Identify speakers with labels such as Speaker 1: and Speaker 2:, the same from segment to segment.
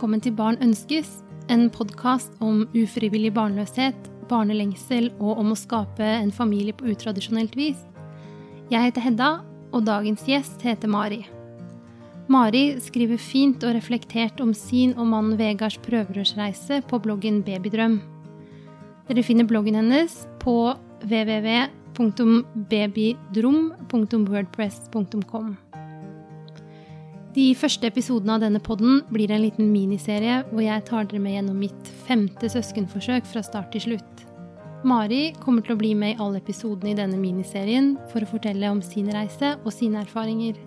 Speaker 1: velkommen til Barn ønskes, en podkast om ufrivillig barnløshet, barnelengsel og om å skape en familie på utradisjonelt vis. Jeg heter Hedda, og dagens gjest heter Mari. Mari skriver fint og reflektert om sin og mannen Vegards prøverørsreise på bloggen Babydrøm. Dere finner bloggen hennes på www.babydrom.wordpress.com. De første episodene av denne podden blir en liten miniserie hvor jeg tar dere med gjennom mitt femte søskenforsøk fra start til slutt. Mari kommer til å bli med i alle episodene i denne miniserien for å fortelle om sin reise og sine erfaringer.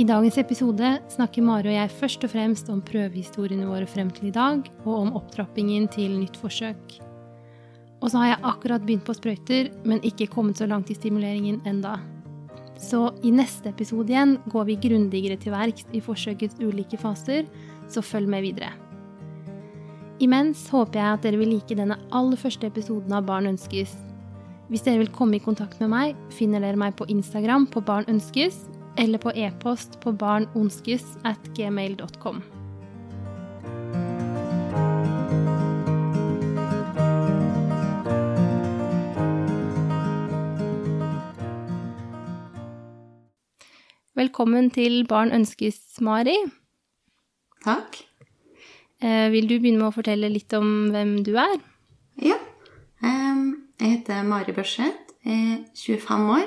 Speaker 1: I dagens episode snakker Mari og jeg først og fremst om prøvehistoriene våre frem til i dag, og om opptrappingen til nytt forsøk. Og så har jeg akkurat begynt på sprøyter, men ikke kommet så langt i stimuleringen enda. Så i neste episode igjen går vi grundigere til verks i forsøkets ulike faser, så følg med videre. Imens håper jeg at dere vil like denne aller første episoden av Barn ønskes. Hvis dere vil komme i kontakt med meg, finner dere meg på Instagram på Barn ønskes, eller på e-post på barnonskes at gmail.com. Velkommen til Barn ønskes, Mari.
Speaker 2: Takk.
Speaker 1: Eh, vil du begynne med å fortelle litt om hvem du er?
Speaker 2: Ja. Jeg heter Mari Børseth, er 25 år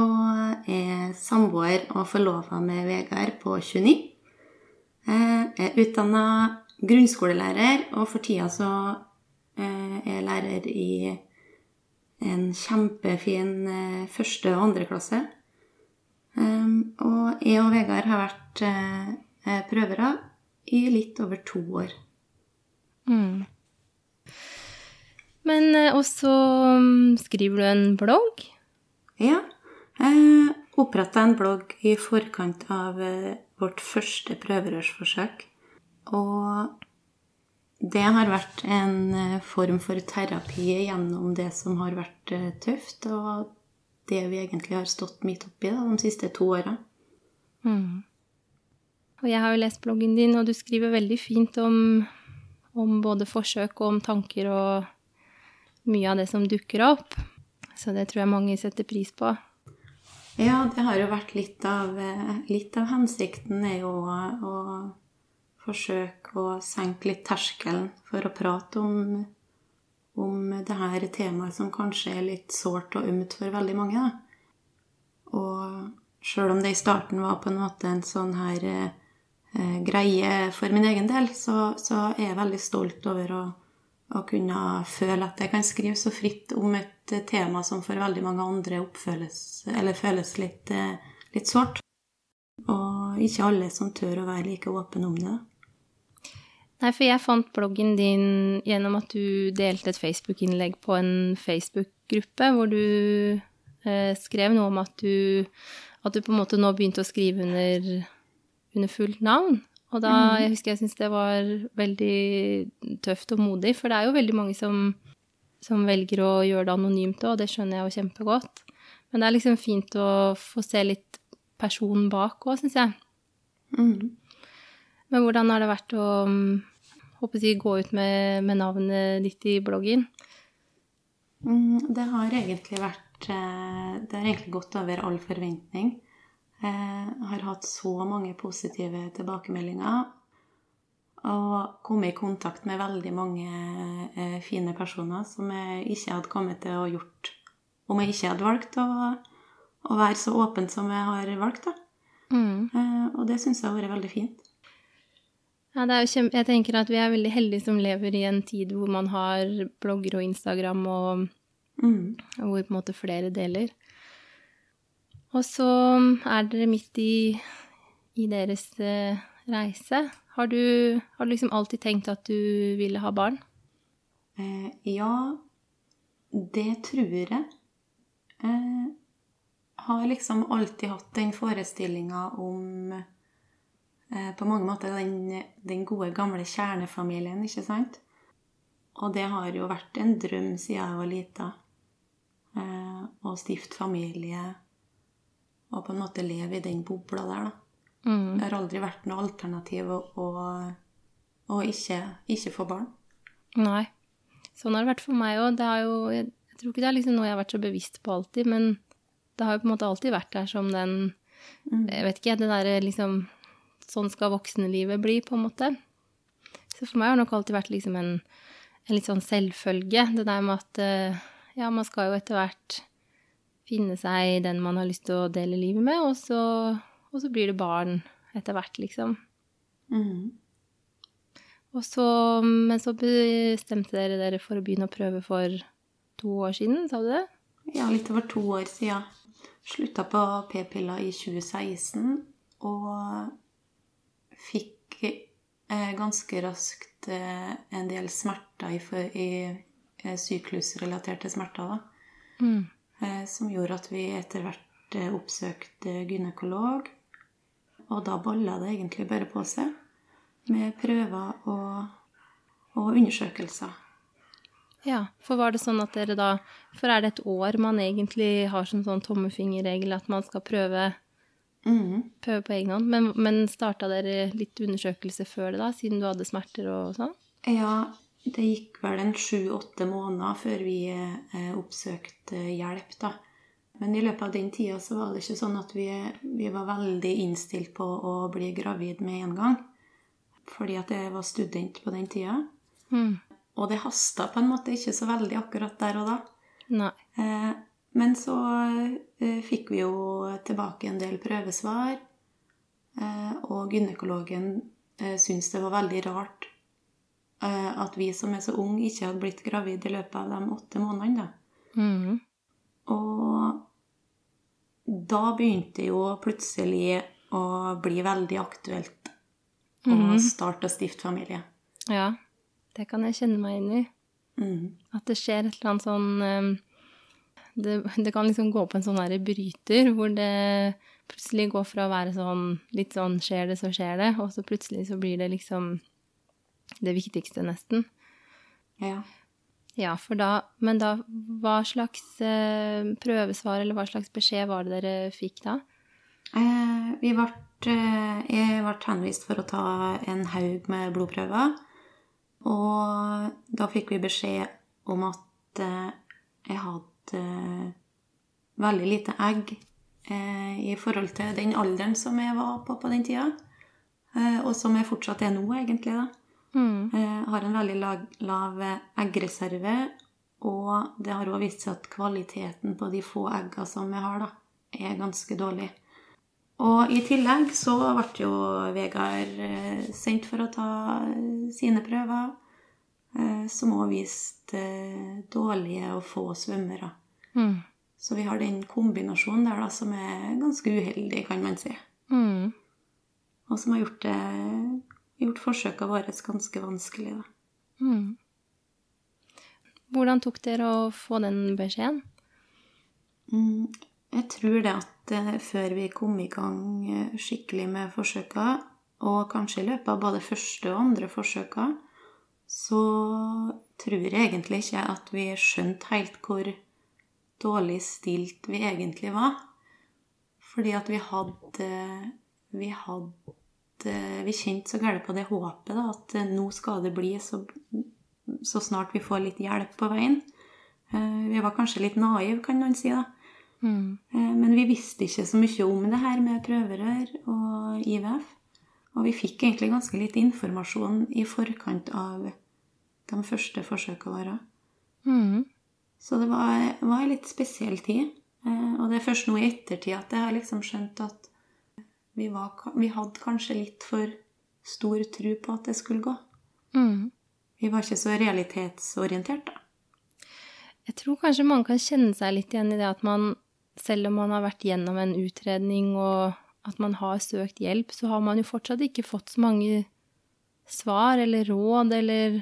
Speaker 2: og er samboer og forlova med Vegard på 29. Jeg er utdanna grunnskolelærer, og for tida så er jeg lærer i en kjempefin eh, første- og andreklasse. Um, og jeg og Vegard har vært eh, prøvere i litt over to år.
Speaker 1: Mm. Men eh, også mm, skriver du en blogg?
Speaker 2: Ja. Jeg oppretta en blogg i forkant av eh, vårt første prøverørsforsøk. Og det har vært en eh, form for terapi gjennom det som har vært eh, tøft, og det vi egentlig har stått midt oppi da, de siste to åra.
Speaker 1: Mm. Og jeg har jo lest bloggen din, og du skriver veldig fint om, om både forsøk og om tanker og mye av det som dukker opp. Så det tror jeg mange setter pris på.
Speaker 2: Ja, det har jo vært litt av, litt av hensikten er jo å, å forsøke å senke litt terskelen for å prate om, om det her temaet som kanskje er litt sårt og ømt for veldig mange. Da. Og sjøl om det i starten var på en måte en sånn her eh, greie for min egen del, så, så, er jeg veldig stolt over å, å kunne føle at jeg kan skrive så fritt om et tema som for veldig mange andre oppføles, eller føles litt, eh, litt sårt. Og ikke alle som tør å være like åpne om det.
Speaker 1: Nei, for jeg fant bloggen din gjennom at du delte et Facebook-innlegg på en Facebook-gruppe, hvor du eh, skrev noe om at du, at du på en måte nå begynte å skrive under, under fullt navn. Og da
Speaker 2: Mm.
Speaker 1: jeg husker jeg syntes det var veldig tøft og modig, for det er jo veldig mange som, som velger å gjøre det anonymt òg, og det skjønner jeg jo kjempegodt. Men det er liksom fint å få se litt personen bak òg, syns jeg.
Speaker 2: Mm.
Speaker 1: Men hvordan har det vært å håper jeg, gå ut med, med navnet ditt i bloggen?
Speaker 2: Mm, Det har egentlig vært eh, Det har egentlig gått over all forventning. Jeg har hatt så mange positive tilbakemeldinger. Og kommet i kontakt med veldig mange eh, fine personer som jeg ikke hadde kommet til å gjort om jeg ikke hadde valgt å, å være så åpen som jeg har valgt. Da.
Speaker 1: Mm.
Speaker 2: Eh, Og det syns jeg har vært veldig fint.
Speaker 1: Ja, jeg tenker at vi er veldig heldige som lever i en tid hvor man har blogger og Instagram, og
Speaker 2: Mm.
Speaker 1: og hvor på en måte flere deler. Og så er dere midt i, i deres eh, reise. Har du, har du liksom alltid tenkt at du ville ha barn?
Speaker 2: Eh, ja, det tror jeg. Eh, har liksom alltid hatt den forestillinga om på mange måter den, den gode, gamle kjernefamilien, ikke sant? Og det har jo vært en drøm siden jeg var lita. Eh, å stifte familie og på en måte leve i den bobla der, da.
Speaker 1: Mm.
Speaker 2: Det har aldri vært noe alternativ å, å, å ikke, ikke få barn.
Speaker 1: Nei. Sånn har det vært for meg òg. Det har jo jeg, jeg tror ikke det er liksom noe jeg har vært så bevisst på alltid, men det har jo på en måte alltid vært der som den Jeg vet ikke, det derre liksom Sånn skal voksenlivet bli, på en måte. Så for meg har det nok alltid vært liksom en, en litt sånn selvfølge. Det der med at eh, ja, man skal jo etter hvert finne seg den man har lyst til å dele livet med, og så, og så blir det barn etter hvert, liksom.
Speaker 2: Mm.
Speaker 1: Og så, men så bestemte dere dere for å begynne å prøve for to år siden, sa du det?
Speaker 2: Ja, litt over to år siden. Slutta på p-piller i 2016 og fikk eh, ganske raskt eh, en del smerter i, for- i eh, syklusrelaterte smerter, da.
Speaker 1: Mm.
Speaker 2: Eh, som gjorde at vi etter hvert eh, oppsøkte gynekolog. Og da balla det egentlig bare på seg med prøver og, og undersøkelser.
Speaker 1: Ja, for var det sånn at dere da For er det et år man egentlig har som sånn tommefingerregel at man skal prøve,
Speaker 2: Mhm.
Speaker 1: prøve på egen hånd? Men, men starta dere litt undersøkelse før det, da, siden du hadde smerter og sånn?
Speaker 2: Ja, det gikk vel en sju-åtte måneder før vi eh, oppsøkte hjelp, da. Men i løpet av den tida så var det ikke sånn at vi, vi var veldig innstilt på å bli gravid med en gang. Fordi at jeg var student på den tida.
Speaker 1: Mm.
Speaker 2: Og det hasta på en måte ikke så veldig akkurat der og da.
Speaker 1: Nei.
Speaker 2: Eh, men så eh, fikk vi jo tilbake en del prøvesvar, eh, og gynekologen eh, syntes det var veldig rart eh, at vi som er så unge, ikke hadde blitt gravid i løpet av de åtte månedene. da.
Speaker 1: Mm.
Speaker 2: Og da begynte jo plutselig å bli veldig aktuelt å
Speaker 1: Mhm.
Speaker 2: starte og stifte familie.
Speaker 1: Ja, det kan jeg kjenne meg inn i.
Speaker 2: Mm.
Speaker 1: At det skjer et eller annet sånn det, det kan liksom gå på en sånn bryter, hvor det plutselig går fra å være sånn litt sånn skjer det, så skjer det, og så plutselig så blir det liksom det viktigste, nesten.
Speaker 2: Ja.
Speaker 1: Ja, for da Men da, hva slags eh, prøvesvar eller hva slags beskjed var det dere fikk da?
Speaker 2: Eh, vi ble, eh, jeg ble henvist for å ta en haug med blodprøver. Og da fikk vi beskjed om at eh, jeg hadde eh, veldig lite egg eh, i forhold til den alderen som jeg var på på den tida. Eh, og som jeg fortsatt er nå, egentlig. da.
Speaker 1: Mm.
Speaker 2: Har en veldig lav, lav eggreserve, og det har også vist seg at kvaliteten på de få eggene som jeg har, da, er ganske dårlig. Og i tillegg så ble jo Vegard sendt for å ta sine prøver, som òg viste eh, dårlige og få svømmere.
Speaker 1: Mm.
Speaker 2: Så vi har den kombinasjonen der da, som er ganske uheldig, kan man si.
Speaker 1: Mm.
Speaker 2: Og som har gjort, det, gjort forsøkene våre ganske vanskelig. Da.
Speaker 1: Mm. Hvordan tok dere å få den beskjeden?
Speaker 2: Mm, jeg tror det at eh, før vi kom i gang eh, skikkelig med forsøka, og kanskje i løpet av både første og andre forsøka, så tror jeg egentlig ikke at vi skjønte helt hvor dårlig stilt vi egentlig var. Fordi at vi hadde Vi hadde Vi kjente så gærent på det håpet da, at eh, nå skal det bli så, så snart vi får litt hjelp på veien. Eh, Vi var kanskje litt naive, kan man si. da.
Speaker 1: Mm.
Speaker 2: Eh, Men vi visste ikke så mye om det her med prøverør og IVF. Og vi fikk egentlig ganske litt informasjon i forkant av de første forsøkene våre.
Speaker 1: Mm.
Speaker 2: Så det var, var en litt spesiell tid. Eh, Og det er først nå i ettertid at jeg har liksom skjønt at vi, var, vi hadde kanskje litt for stor tro på at det skulle gå.
Speaker 1: Mm.
Speaker 2: Vi var ikke så realitetsorientert, da.
Speaker 1: Jeg tror kanskje man kan kjenne seg litt igjen i det at man, selv om man har vært gjennom en utredning og at man har søkt hjelp, så har man jo fortsatt ikke fått så mange svar eller råd, eller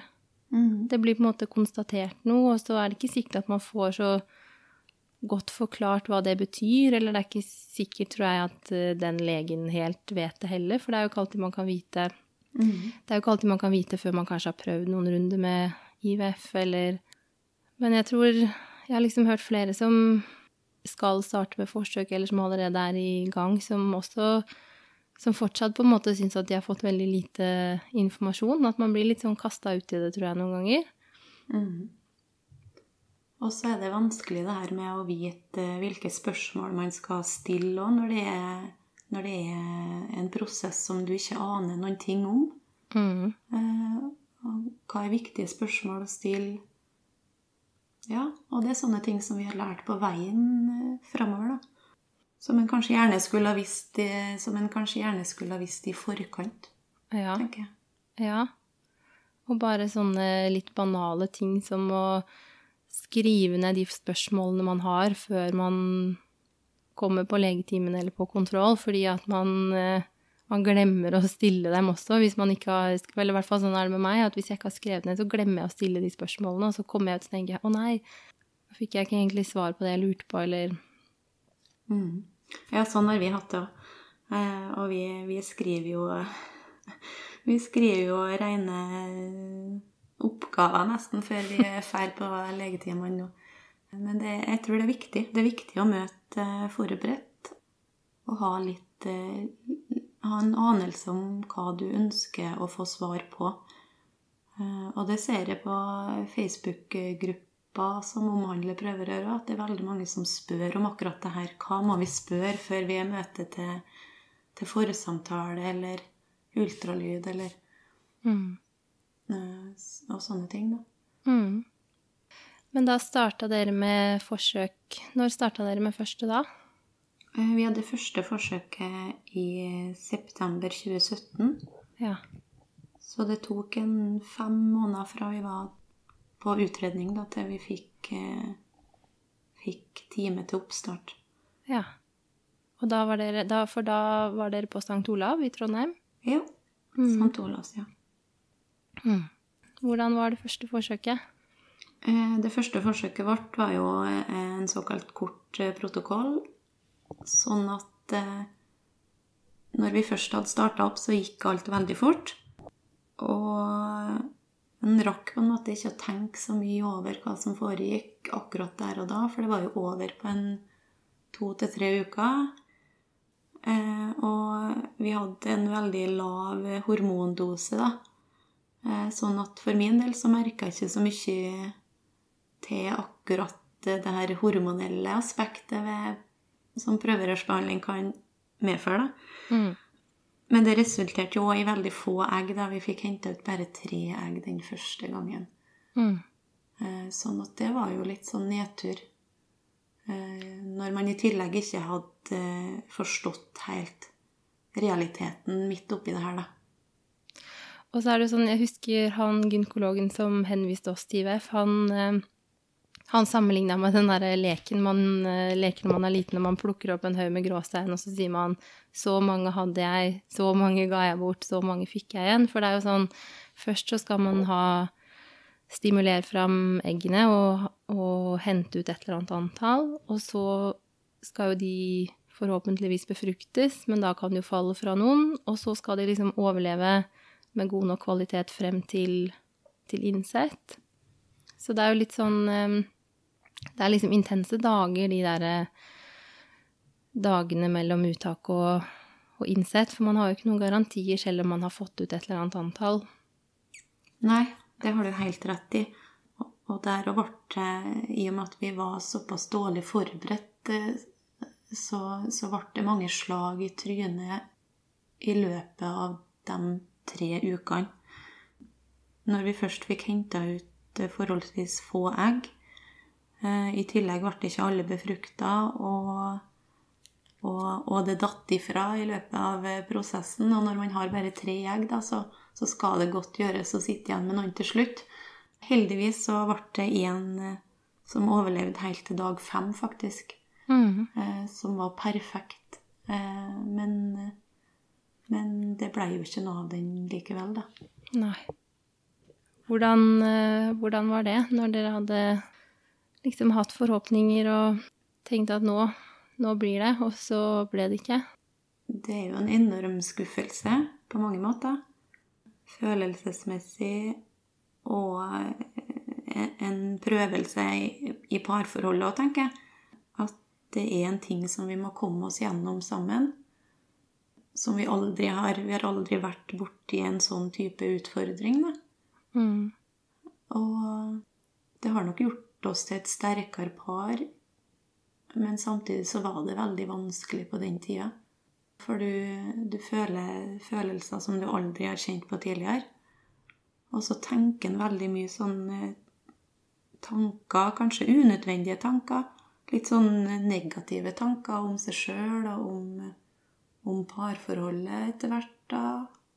Speaker 2: Mm.
Speaker 1: det blir på en måte konstatert noe, og så er det ikke sikkert at man får så godt forklart hva det betyr, eller det er ikke sikkert, tror jeg, at eh, den legen helt vet det heller, for det er jo ikke alltid man kan vite
Speaker 2: Mm.
Speaker 1: Det er jo ikke alltid man kan vite før man kanskje har prøvd noen runder med IVF, eller Men jeg tror Jeg har liksom hørt flere som skal starte med forsøk, eller som allerede er i gang, som også som fortsatt på en måte syns at de har fått veldig lite informasjon. At man blir litt sånn kasta uti det, tror jeg, noen ganger.
Speaker 2: Mm. Og så er det vanskelig det her med å vite hvilke spørsmål man skal stille òg, når, det når det er en prosess som du ikke aner noen ting om.
Speaker 1: Mm.
Speaker 2: Eh, hva er viktige spørsmål å stille? Ja, og det er sånne ting som vi har lært på veien eh, framover, da. Som en kanskje gjerne skulle ha visst, i- som en kanskje gjerne skulle ha visst i forkant,
Speaker 1: Ja.
Speaker 2: tenker jeg.
Speaker 1: Ja. Og bare sånne litt banale ting som å skrive ned de spørsmålene man har før man kommer på legetimen eller på kontroll, fordi at man, eh, man glemmer å stille dem også. Hvis man ikke har, eller i hvert fall sånn er det med meg, at hvis jeg ikke har skrevet ned, så glemmer jeg å stille de spørsmålene, og så kommer jeg ut og tenker å nei, da fikk jeg ikke egentlig svar på det jeg lurte på, eller
Speaker 2: Mm. Ja, sånn har vi hatt det òg. Eh, og vi, vi skriver jo Vi skriver jo rene oppgaver nesten før vi ferdig på legetimene nå. Men det, jeg tror det er viktig. Det er viktig å møte eh, forberedt og ha litt eh, Ha en anelse om hva du ønsker å få svar på. Eh, Og det ser jeg på Facebook-gruppa som omhandler prøverør, at det er veldig mange som spør om akkurat det her. Hva må vi spørre før vi er møte til, til forsamtale eller ultralyd eller
Speaker 1: mm.
Speaker 2: eh, og sånne ting, da.
Speaker 1: Mm. Men da starta dere med forsøk Når starta dere med første da?
Speaker 2: Eh, Vi hadde første forsøket i september 2017.
Speaker 1: Ja.
Speaker 2: Så det tok en fem måneder fra vi var på utredning da, til vi fikk, eh, fikk time til oppstart.
Speaker 1: Ja. Og da var dere, da, for da var dere på St. Olav i Trondheim?
Speaker 2: Ja. St. Olavs, ja.
Speaker 1: Hvordan var det første forsøket?
Speaker 2: Eh, Det første forsøket vårt var jo eh, en såkalt kort protokoll. Sånn at når vi først hadde starta opp, så gikk alt veldig fort. Og en rakk på en måte ikke å tenke så mye over hva som foregikk akkurat der og da, for det var jo over på en to til tre uker. Eh, og vi hadde en veldig lav hormondose, da. Eh, sånn at for min del så merka jeg ikke så mye til akkurat det her hormonelle aspektet ved, som prøverørsbehandling kan medføre. Da.
Speaker 1: Mm.
Speaker 2: Men det resulterte jo i veldig få egg. da Vi fikk henta ut bare tre egg den første gangen.
Speaker 1: Mm.
Speaker 2: Eh, Sånn at det var jo litt sånn nedtur. Eh, Når man i tillegg ikke hadde eh, forstått helt realiteten midt oppi det her, da.
Speaker 1: Og så er det sånn, jeg husker han gynekologen som henviste oss til IVF, han, han sammenligna med den der leken man eh, leker når man er liten og man plukker opp en haug med gråstein, og så sier man så mange hadde jeg, så mange ga jeg bort, så mange fikk jeg igjen. For det er jo sånn, først så skal man ha stimulere fram eggene og, og hente ut et eller annet antall, og så skal jo de forhåpentligvis befruktes, men da kan de jo falle fra noen, og så skal de liksom overleve med god nok kvalitet frem til, til innsett. Så det er jo litt sånn eh, Det er liksom intense dager, de der eh, dagene mellom uttak og, og innsett, for man har jo ikke noen garantier selv om man har fått ut et eller annet antall.
Speaker 2: Nei, det har du helt rett i. Og- Og der ble det, i og med at vi var såpass dårlig forberedt, eh, så, så ble det mange slag i trynet i løpet av de tre ukene. Når vi først fikk henta ut eh, forholdsvis få egg, i tillegg ble ikke alle befrukta, og, og, og det datt ifra i løpet av eh, prosessen. Og når man har bare tre egg, da, så, så skal det godt gjøres å sitte igjen med noen til slutt. Heldigvis så ble det en eh, som overlevde helt til dag fem, faktisk.
Speaker 1: Mm.
Speaker 2: Eh, som var perfekt. Eh, men, men det ble jo ikke noe av den likevel, da.
Speaker 1: Nei. Hvordan, eh, hvordan var det når dere hadde liksom hatt forhåpninger og tenkt at nå, nå blir det, og så ble det ikke?
Speaker 2: Det er jo en enorm skuffelse på mange måter. Følelsesmessig og eh, en prøvelse i, i parforholdet òg, tenker jeg. At det er en ting som vi må komme oss gjennom sammen. som vi aldri har Vi har aldri vært borti en sånn type utfordring, da.
Speaker 1: Mm.
Speaker 2: Og det har nok gjort oss til et sterkere par, men samtidig så var det veldig vanskelig på den tida. For du, du føler følelser som du aldri har kjent på tidligere. Og så tenker en veldig mye sånn tanker, kanskje unødvendige tanker. Litt sånn negative tanker om seg sjøl og om, om parforholdet etter hvert. da.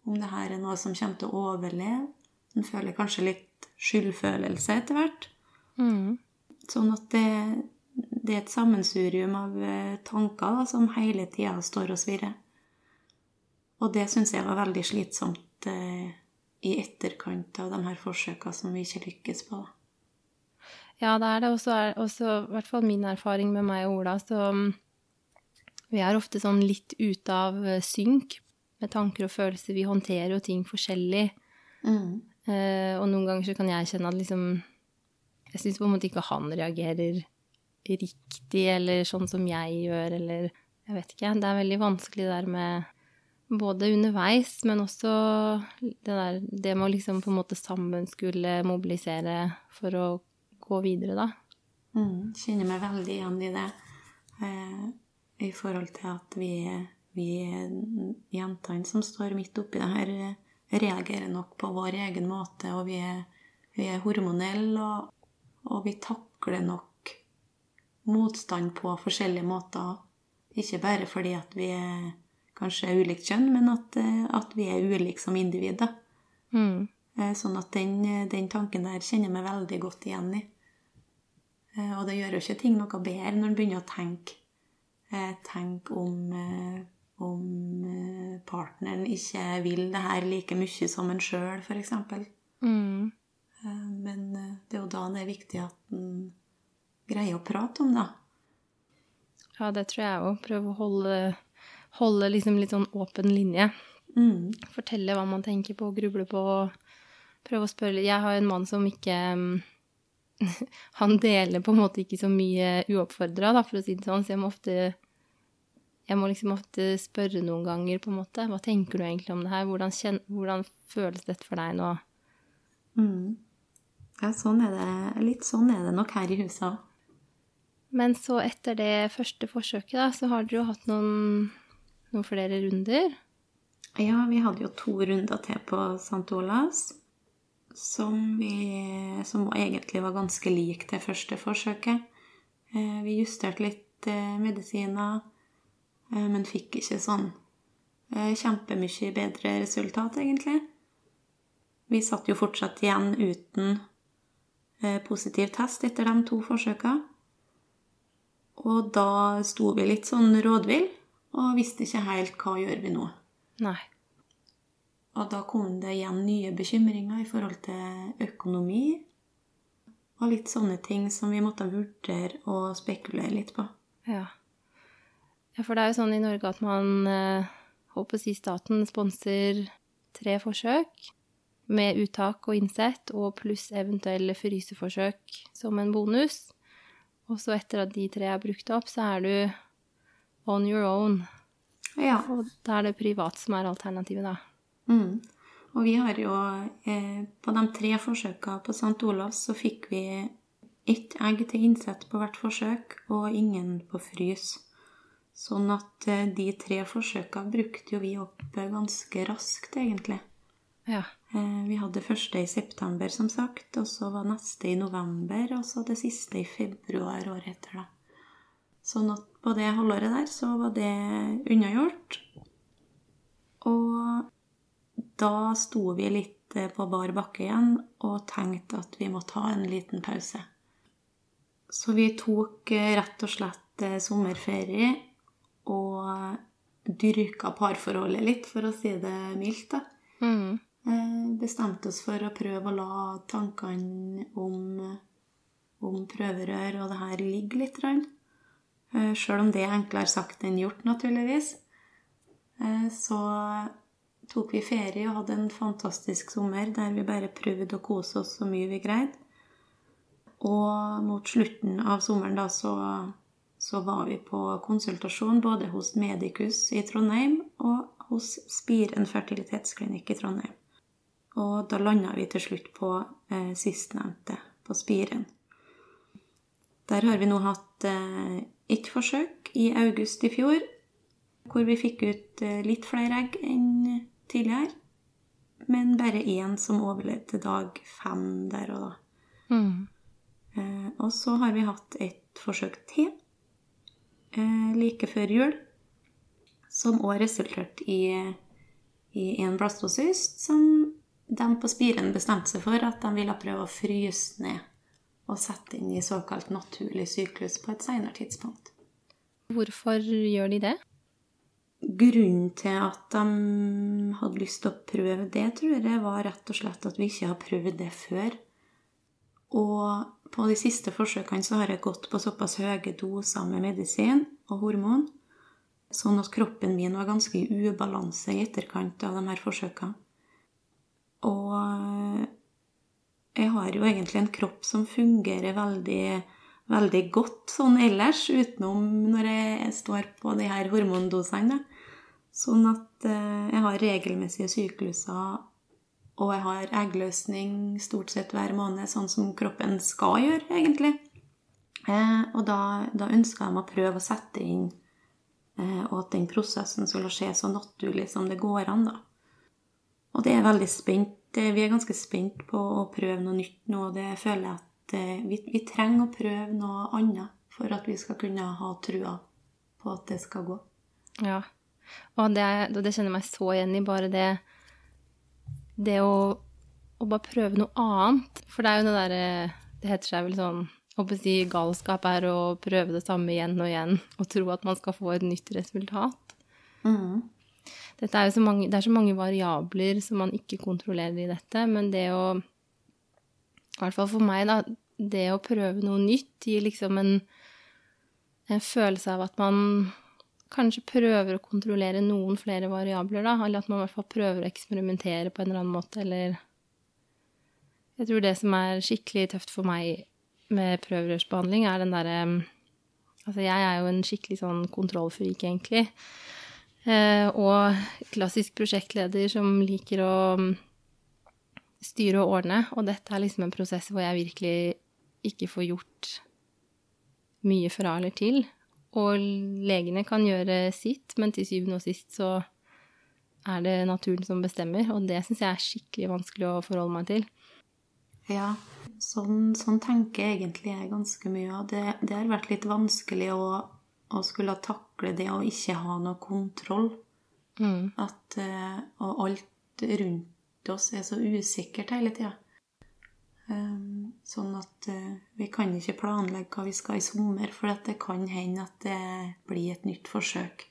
Speaker 2: Om det her er noe som kommer til å overleve. En føler kanskje litt skyldfølelse etter hvert.
Speaker 1: Mm.
Speaker 2: Sånn at det, det er et sammensurium av eh, tanker da, som hele tida står og svirrer. Og det syns jeg var veldig slitsomt eh, i etterkant av de her forsøka som vi ikke lykkes på. da.
Speaker 1: Ja, det er det. Og også, i hvert fall min erfaring med meg og Ola, så mm, vi er ofte sånn litt ute av eh, synk med tanker og følelser. Vi håndterer jo ting forskjellig. Eh, og noen ganger så kan jeg kjenne at liksom Jeg syns på en måte ikke han reagerer riktig, eller sånn som jeg gjør, eller Jeg vet ikke. Det er veldig vanskelig der med både underveis, men også det der Det med å liksom på en måte sammen skulle mobilisere for å gå videre, da.
Speaker 2: Mm, kjenner meg veldig igjen i det. Eh, I forhold til at vi, vi jentene som står midt oppi det her, reagerer nok på vår egen måte, og vi er, vi er hormonelle, og, og vi takler nok motstand på forskjellige måter. Ikke bare fordi at vi er kanskje ulikt kjønn, men at, eh, at vi er ulike som individer.
Speaker 1: Mm.
Speaker 2: Eh, Sånn at den, den tanken der kjenner jeg meg veldig godt igjen i. Eh, Og det gjør jo ikke ting noe bedre når en begynner å tenke, eh, tenke om, eh, om eh, partneren ikke vil det her like mye som en sjøl, f.eks.
Speaker 1: Mm.
Speaker 2: Men eh, det er jo da det er viktig at en greier å prate om det.
Speaker 1: Ja, det tror jeg òg. Prøve å holde, holde liksom litt sånn åpen linje.
Speaker 2: Mm.
Speaker 1: Fortelle hva man tenker på, gruble på. Prøve å spørre. Jeg har jo en mann som ikke Han deler på en måte ikke så mye uoppfordra, da, for å si det sånn, så jeg må ofte jeg må liksom ofte spørre noen ganger, på en måte. Hva tenker du egentlig om det her? Hvordan, kjen, hvordan føles dette for deg nå?
Speaker 2: Mm. Ja, sånn er det. Litt sånn er det nok her i huset òg.
Speaker 1: Men så etter det første forsøket, da, så har dere jo hatt noen, noen flere runder.
Speaker 2: Ja, vi hadde jo to runder til på St. Olavs. Som, vi, som egentlig var ganske lik det første forsøket. Eh, Vi justerte litt eh, medisiner, eh, men fikk ikke sånn kjempemye bedre resultat, egentlig. Vi satt jo fortsatt igjen uten positiv test etter de to forsøkene. Og da sto vi litt sånn rådvill og visste ikke helt hva gjør vi nå.
Speaker 1: Nei.
Speaker 2: Og da kom det igjen nye bekymringer i forhold til økonomi. Og litt sånne ting som vi måtte vurdere og spekulere litt på.
Speaker 1: Ja. ja, for det er jo sånn i Norge at man eh, håper å si staten sponser tre forsøk med uttak og innsett, og pluss eventuelle fryseforsøk som en bonus. Og så etter at de tre er brukt opp, så er du on your own.
Speaker 2: Ja.
Speaker 1: Og da er det privat som er alternativet, da.
Speaker 2: Mm. Og vi har jo eh, På de tre forsøkene på St. Olavs så fikk vi ett egg til innsett på hvert forsøk, og ingen på frys. Sånn at eh, de tre forsøkene brukte jo vi opp eh, ganske raskt, egentlig.
Speaker 1: Ja.
Speaker 2: Eh, Vi hadde første i september, som sagt, og så var neste i november, og så det siste i februar året etter, da. Sånn at på det halvåret der så var det unnagjort. Og da sto vi litt eh, på bar bakke igjen og tenkte at vi måtte ha en liten pause. Så vi tok eh, rett og slett sommerferie og dyrka parforholdet litt, for å si det mildt. da.
Speaker 1: Mm.
Speaker 2: Eh, bestemte oss for å prøve å la tankene om, om prøverør og det her ligge litt. Eh, Sjøl om det er enklere sagt enn gjort, naturligvis. Eh, Så tok vi ferie og hadde en fantastisk sommer der vi bare prøvde å kose oss så mye vi greide. Og mot slutten av sommeren da så, så var vi på konsultasjon både hos Medicus i Trondheim og hos Spiren fertilitetsklinikk i Trondheim. Og da landa vi til slutt på eh, sistnevnte, på Spiren. Der har vi nå hatt eh, ett forsøk i august i fjor, hvor vi fikk ut eh, litt flere egg enn tidligere. Men bare én som overlevde dag fem der og da.
Speaker 1: Mm.
Speaker 2: Eh, og så har vi hatt et forsøk til eh, like før jul, som òg resulterte i, i en blastocyst som de på Spiren bestemte seg for at de ville prøve å fryse ned og sette inn i såkalt naturlig syklus på et senere tidspunkt.
Speaker 1: Hvorfor gjør de det?
Speaker 2: Grunnen til at de hadde lyst til å prøve det, tror jeg var rett og slett at vi ikke har prøvd det før. Og på de siste forsøkene så har jeg gått på såpass høye doser med medisin og hormon, sånn at kroppen min var ganske i ubalanse i etterkant av de her forsøkene. Og jeg har jo egentlig en kropp som fungerer veldig, veldig godt sånn ellers, utenom når jeg står på de her hormondosene. Sånn at eh, jeg har regelmessige sykluser, og jeg har eggløsning stort sett hver måned, sånn som kroppen skal gjøre, egentlig. Eh, og da, da ønska jeg meg å prøve å sette inn, eh, og at den prosessen skulle skje så naturlig som det går an, da. Og det er veldig spent. Vi er ganske spent på å prøve noe nytt nå, og det føler jeg at vi, vi trenger å prøve noe annet for at vi skal kunne ha trua på at det skal gå.
Speaker 1: Ja. Og det, det kjenner jeg meg så igjen i. Bare det, det å, å, bare prøve noe annet. For det er jo det derre Det heter seg vel sånn å si galskap er å prøve det samme igjen og igjen og tro at man skal få et nytt resultat.
Speaker 2: Mm.
Speaker 1: Er så mange, det er så mange variabler som man ikke kontrollerer i dette, men det å I hvert fall for meg, da. Det å prøve noe nytt gir liksom en, en følelse av at man kanskje prøver å kontrollere noen flere variabler, da. Eller at man i hvert fall prøver å eksperimentere på en eller annen måte, eller Jeg tror det som er skikkelig tøft for meg med prøverørsbehandling, er den derre Altså, jeg er jo en skikkelig sånn kontrollfrik, egentlig. Eh, og klassisk prosjektleder som liker å mm, styre og ordne. Og dette er liksom en prosess hvor jeg virkelig ikke får gjort mye fra eller til. Og legene kan gjøre sitt, men til syvende og sist så er det naturen som bestemmer. Og det syns jeg er skikkelig vanskelig å forholde meg til.
Speaker 2: Ja, sånn, sånn tenker jeg egentlig jeg ganske mye. Og det, det har vært litt vanskelig å, å, skulle takle det å ikke ha noe kontroll.
Speaker 1: Mm.
Speaker 2: At, eh, og alt rundt oss er så usikkert hele tida. Ehm, sånn at eh, vi kan ikke planlegge hva vi skal i sommer, for det kan hende at det blir et nytt forsøk.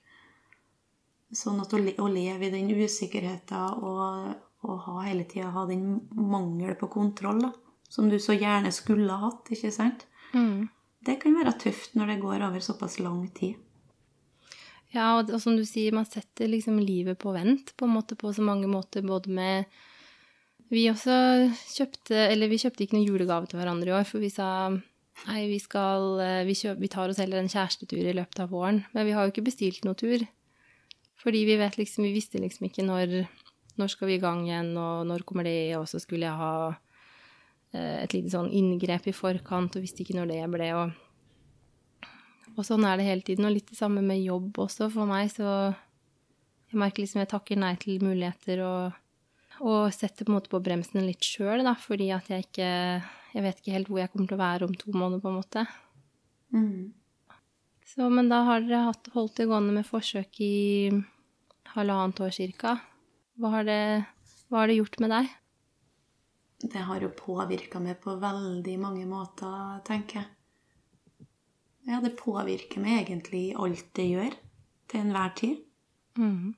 Speaker 2: Sånn at å, leve i den usikkerheten og, og ha hele tida ha den mangel på kontroll, da, som du så gjerne skulle ha hatt, ikke sant?
Speaker 1: Mm.
Speaker 2: Det kan være tøft når det går over såpass lang tid.
Speaker 1: Ja, og, og som du sier, man setter liksom livet på vent på en måte på så mange måter, både med vi også kjøpte Eller vi kjøpte ikke noen julegave til hverandre i år, for vi sa nei, vi skal eh, vi, kjøp, vi, tar oss heller en kjærestetur i løpet av våren. Men vi har jo ikke bestilt noen tur. Fordi vi vet liksom Vi visste liksom ikke når Når skal vi i gang igjen, og når kommer det, og så skulle jeg ha eh, et lite sånn inngrep i forkant, og visste ikke når det ble, og Og sånn er det hele tiden. Og litt det samme med jobb også for meg, så jeg merker liksom jeg takker nei til muligheter og og setter på en måte på bremsen litt sjøl, da, fordi at jeg ikke Jeg vet ikke helt hvor jeg kommer til å være om to måneder, på en måte.
Speaker 2: Mm.
Speaker 1: Så, men da har dere hatt, holdt det gående med forsøk i halvannet år cirka. Hva har, det, hva har det gjort med deg?
Speaker 2: Det har jo påvirka meg på veldig mange måter, tenker jeg. Ja, det påvirker meg egentlig i alt det gjør, til enhver tid.
Speaker 1: Mm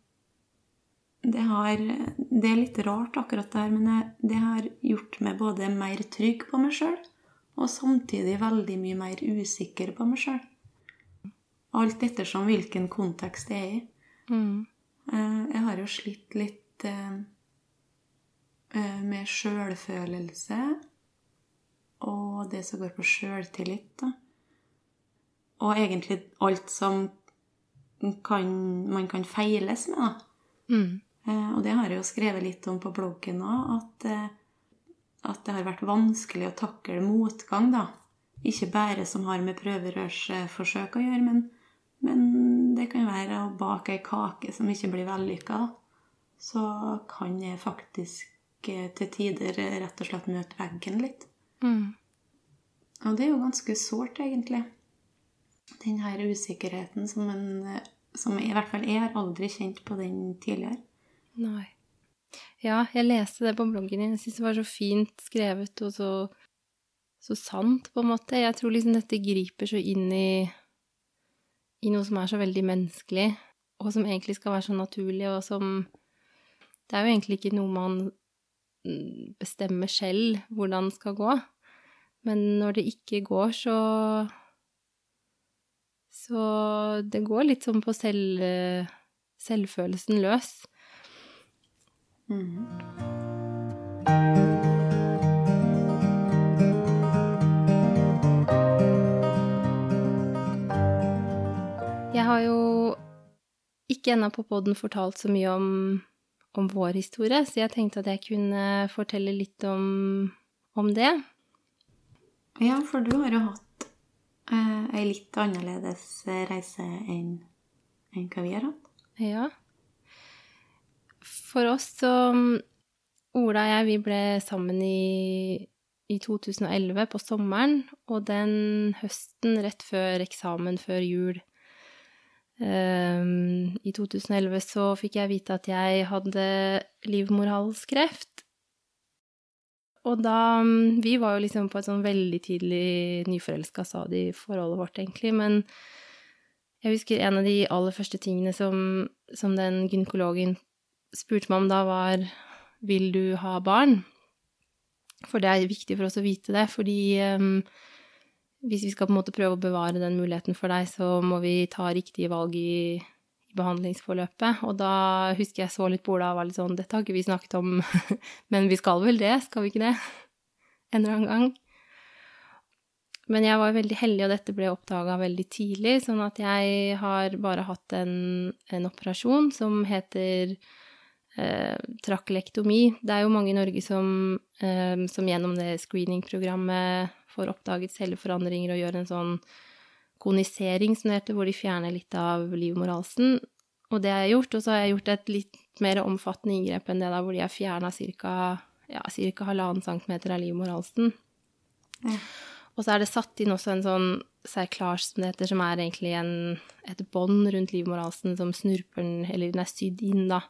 Speaker 2: det, har, det er litt rart, akkurat det her, men det, det har gjort meg både mer trygg på meg sjøl og samtidig veldig mye mer usikker på meg sjøl. Alt ettersom hvilken kontekst det er i.
Speaker 1: Mm.
Speaker 2: Jeg har jo slitt litt eh, eh, med sjølfølelse og det som går på sjøltillit. Og egentlig alt som kan, man kan feiles med. da
Speaker 1: Mm.
Speaker 2: Eh, og det har jeg jo skrevet litt om på bloggen òg, at, eh, at det har vært vanskelig å takle motgang, da. Ikke bare som har med prøverørsforsøk å gjøre, men, men det kan være å bake ei kake som ikke blir vellykka. Så kan jeg faktisk eh, til tider rett og slett møte veggen litt.
Speaker 1: Mm.
Speaker 2: Og det er jo ganske sårt, egentlig. Den her usikkerheten som en Som i hvert fall jeg har aldri kjent på den tidligere.
Speaker 1: Nei. Ja, jeg leste det på bloggen din. Jeg syns det var så fint skrevet og så, så sant, på en måte. Jeg tror liksom dette griper så inn i, i noe som er så veldig menneskelig, og som egentlig skal være så naturlig, og som Det er jo egentlig ikke noe man mm, bestemmer selv hvordan skal gå. Men når det ikke går, så Så det går litt sånn på selv, selvfølelsen løs.
Speaker 2: Mm.
Speaker 1: Jeg har jo ikke ennå på poden fortalt så mye om, om, vår historie, så jeg tenkte at jeg kunne fortelle litt om, om det.
Speaker 2: Ja, for du har jo hatt eh, ei litt annerledes reise enn enn hva vi har hatt.
Speaker 1: Ja. For oss så Ola og jeg, vi ble sammen i, i 2011, på sommeren, og den høsten rett før eksamen før jul um, i 2011 så fikk jeg vite at jeg hadde livmorhalskreft. Og da Vi var jo liksom på et sånn veldig tidlig nyforelska stadie i forholdet vårt, egentlig, men jeg husker en av de aller første tingene som, som den gynekologen spurte meg om da, var Vil du ha barn? For det er viktig for oss å vite det, fordi um, hvis vi skal på en måte prøve å bevare den muligheten for deg, så må vi ta riktige valg i behandlingsforløpet. Og da husker jeg så litt på Ola og var litt sånn Dette har ikke vi snakket om, men vi skal vel det, skal vi ikke det? En eller annen gang. Men jeg var veldig heldig, og dette ble oppdaga veldig tidlig, sånn at jeg har bare hatt en, en operasjon som heter eh, trakelektomi. Det er jo mange i Norge som, eh, som gjennom det screeningprogrammet får oppdaget celleforandringer og gjør en sånn konisering, som det heter, hvor de fjerner litt av livmorhalsen. Og det har jeg gjort. Og så har jeg gjort et litt mer omfattende inngrep enn det da, hvor de har fjerna ca. Ja, halvannen centimeter av livmorhalsen.
Speaker 2: Ja.
Speaker 1: Og så er det satt inn også en sånn serklage, som det heter, som er egentlig en, et bånd rundt livmorhalsen som snurper den, eller den er sydd inn, da,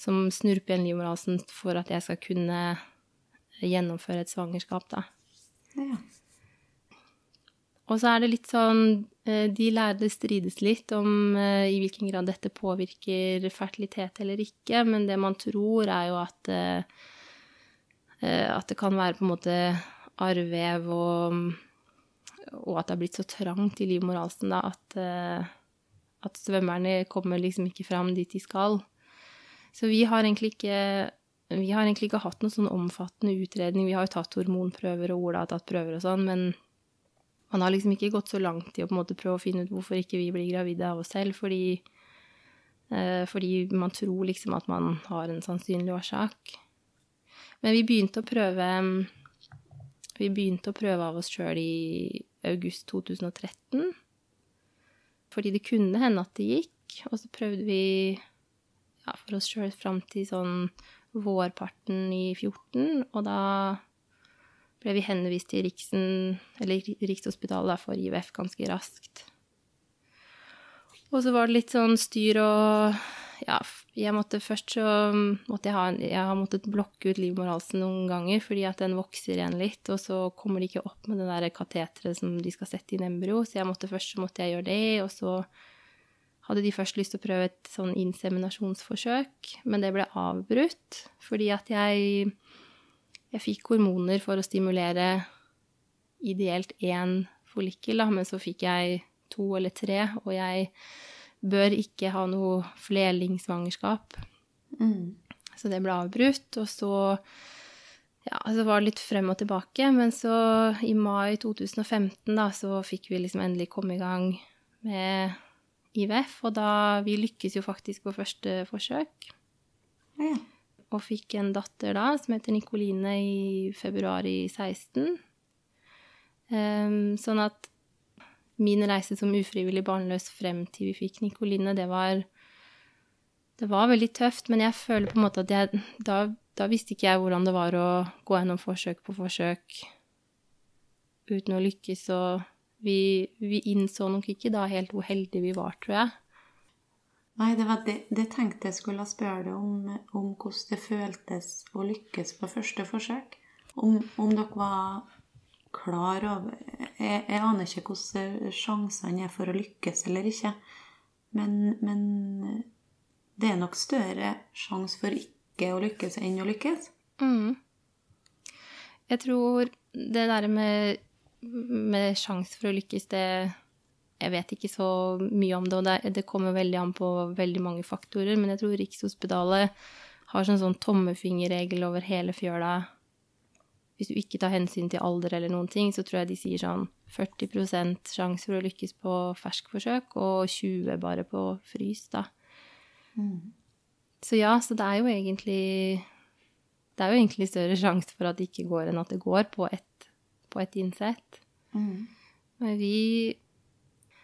Speaker 1: som snurper igjen livmorhalsen for at jeg skal kunne gjennomføre et svangerskap, da.
Speaker 2: Ja.
Speaker 1: Og så er det litt sånn De lærde strides litt om i hvilken grad dette påvirker fertilitet eller ikke, men det man tror, er jo at at det kan være på en måte arrvev og, og at det har blitt så trangt i livmorhalsen da, at, eh, at svømmerne kommer liksom ikke fram dit de skal. Så vi har egentlig ikke vi har egentlig ikke hatt noen sånn omfattende utredning. Vi har jo tatt hormonprøver, og Ola har tatt prøver og sånn, men man har liksom ikke gått så langt i å på en måte prøve å finne ut hvorfor ikke vi blir gravide av oss selv, fordi, eh, fordi man tror liksom at man har en sannsynlig årsak. Men vi begynte å prøve vi begynte å prøve av oss sjøl i august 2013. Fordi det kunne hende at det gikk. Og så prøvde vi ja, for oss sjøl fram til sånn vårparten i 14, og da ble vi henvist til Riksen, Rikshospitalet for IVF ganske raskt. Og så var det litt sånn styr og ja, jeg måtte først så måtte jeg ha Jeg har måttet blokke ut livmorhalsen noen ganger fordi at den vokser igjen litt, og så kommer de ikke opp med det der kateteret som de skal sette inn embryo, så jeg måtte først så måtte jeg gjøre det, og så hadde de først lyst til å prøve et sånn inseminasjonsforsøk, men det ble avbrutt fordi at jeg jeg fikk hormoner for å stimulere ideelt én follikkel, men så fikk jeg to eller tre, og jeg bør ikke ha noe flerlingsvangerskap.
Speaker 2: Mm.
Speaker 1: Så det ble avbrutt. Og så ja, så var det litt frem og tilbake. Men så i mai 2015 da, så fikk vi liksom endelig komme i gang med IVF. Og da Vi lykkes jo faktisk på første forsøk.
Speaker 2: Ja.
Speaker 1: Og fikk en datter da, som heter Nikoline, i februar i 16. Um, sånn at min reise som ufrivillig barnløs frem til vi fikk Nikoline, det var Det var veldig tøft, men jeg føler på en måte at jeg Da, da visste ikke jeg hvordan det var å gå gjennom forsøk på forsøk uten å lykkes, og vi, vi innså nok ikke da helt hvor heldige vi var, tror jeg.
Speaker 2: Nei, det det, det tenkte jeg skulle spørre deg om, om hvordan det føltes å lykkes på første forsøk. Om, om dere var klar over jeg, jeg aner ikke hvordan sjansene er for å lykkes eller ikke. Men, men det er nok større sjanse for ikke å lykkes enn å lykkes.
Speaker 1: Mm. Jeg tror det der med, med sjanse for å lykkes, det Jeg vet ikke så mye om det, og det, det kommer veldig an på veldig mange faktorer, men jeg tror Rikshospitalet har sånn, sånn tommefingerregel over hele fjøla. Hvis du ikke tar hensyn til alder eller noen ting, så tror jeg de sier sånn 40% sjanse for å lykkes på ferskforsøk, og 20 bare på frys, da. Så ja, så det er jo egentlig Det er jo egentlig større sjanse for at det ikke går, enn at det går på ett på et innsett. Men vi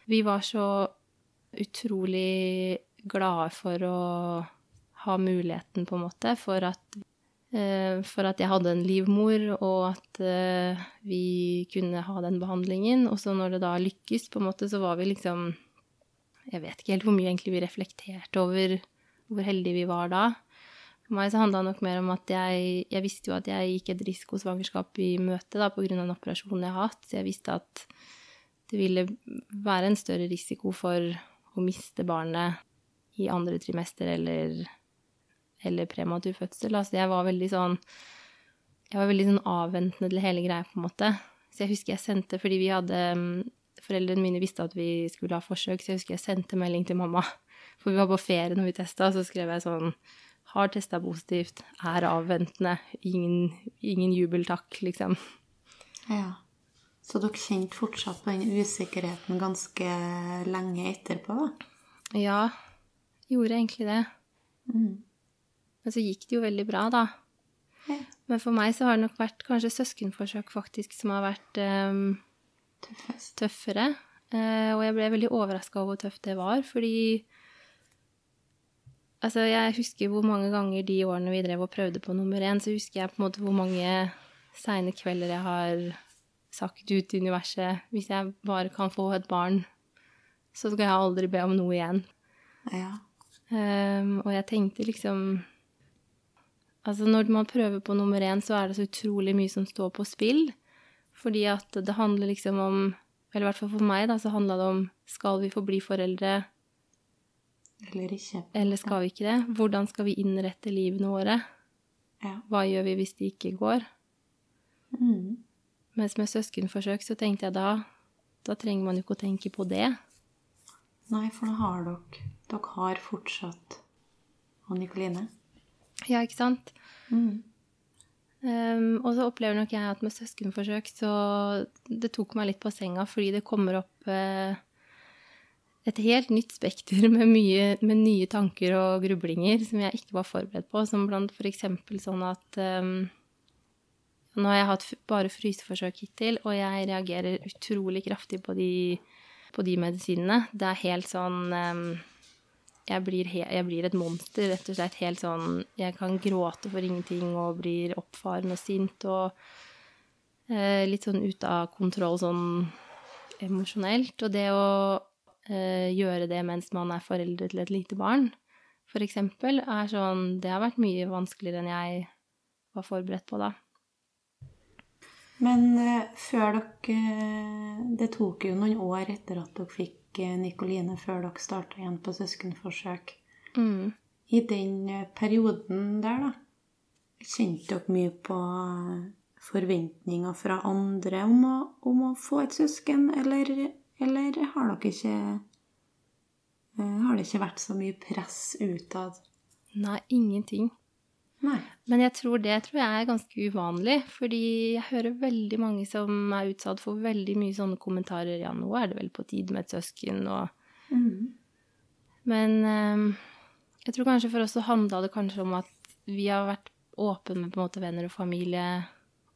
Speaker 1: Vi var så utrolig glade for å ha muligheten, på en måte, for at eh, for at jeg hadde en livmor, og at eh, vi kunne ha den behandlingen. Og så når det da lykkes, på en måte, så var vi liksom Jeg vet ikke helt hvor mye egentlig vi reflekterte over hvor heldige vi var da. For meg så handla det nok mer om at jeg, jeg visste jo at jeg gikk et risikosvangerskap i møte da, pga. en operasjonen jeg har hatt. Så jeg visste at det ville være en større risiko for å miste barnet i andre trimester eller, eller prematur fødsel. Altså jeg var veldig sånn Jeg var veldig sånn avventende til hele greia, på en måte. Så jeg husker jeg sendte Fordi vi hadde Foreldrene mine visste at vi skulle ha forsøk, så jeg husker jeg sendte melding til mamma. For vi var på ferie når vi testa, så skrev jeg sånn Har testa positivt, er avventende, ingen, ingen jubeltakk, liksom.
Speaker 2: Ja. Så dere kjente fortsatt på den usikkerheten ganske lenge etterpå, da?
Speaker 1: Ja, gjorde egentlig det.
Speaker 2: Mm.
Speaker 1: Men så gikk det jo veldig bra, da.
Speaker 2: Ja.
Speaker 1: Men for meg så har det nok vært kanskje søskenforsøk faktisk som har vært
Speaker 2: um,
Speaker 1: tøffere. Uh, og jeg ble veldig overraska over hvor tøft det var, fordi Altså, jeg husker hvor mange ganger de årene vi drev og prøvde på nummer én, så husker jeg på en måte hvor mange seine kvelder jeg har sagt ut i universet Hvis jeg bare kan få et barn, så skal jeg aldri be om noe igjen.
Speaker 2: Ja.
Speaker 1: Um, og jeg tenkte liksom Altså, når man prøver på nummer én, så er det så utrolig mye som står på spill. Fordi at det handler liksom om Eller i hvert fall for meg, da, så handla det om Skal vi få bli foreldre,
Speaker 2: Eller ikke.
Speaker 1: eller skal vi ikke det? Hvordan skal vi innrette livene våre?
Speaker 2: Ja.
Speaker 1: Hva gjør vi hvis det ikke går?
Speaker 2: Mm.
Speaker 1: Mens med søskenforsøk så tenkte jeg da Da trenger man jo ikke å tenke på det.
Speaker 2: Nei, for da har dere Dere har fortsatt og Nikoline.
Speaker 1: Ja, ikke sant?
Speaker 2: Mm.
Speaker 1: Um, og så opplever nok jeg at med søskenforsøk så Det tok meg litt på senga fordi det kommer opp eh, et helt nytt spekter med, mye, med nye tanker og grublinger som jeg ikke var forberedt på. Som blant for eksempel sånn at ehm, Nå har jeg hatt bare fryseforsøk hittil, og jeg reagerer utrolig kraftig på de, på de medisinene. Det er helt sånn ehm, jeg blir, he jeg blir et monster, rett og slett. Helt sånn Jeg kan gråte for ingenting og blir oppfaren og sint og eh, litt sånn ute av kontroll sånn emosjonelt. Og det å eh, gjøre det mens man er foreldre til et lite barn, for eksempel, er sånn Det har vært mye vanskeligere enn jeg var forberedt på da.
Speaker 2: Men eh, før dere eh, Det tok jo noen år etter at dere fikk eh, Nikoline, før dere starta igjen på søskenforsøk.
Speaker 1: Mm.
Speaker 2: I den perioden der, da, kjente dere mye på forventninger fra andre om å, om å få et søsken, eller, eller har dere ikke Har det ikke vært så mye press utad?
Speaker 1: Nei, ingenting.
Speaker 2: Nei.
Speaker 1: Men jeg tror det tror jeg er ganske uvanlig, fordi jeg hører veldig mange som er utsatt for veldig mye sånne kommentarer. Ja, nå er det vel på tide med et søsken, og
Speaker 2: Mm.
Speaker 1: Men eh, jeg tror kanskje for oss så handla det kanskje om at vi har vært åpne med på en måte venner og familie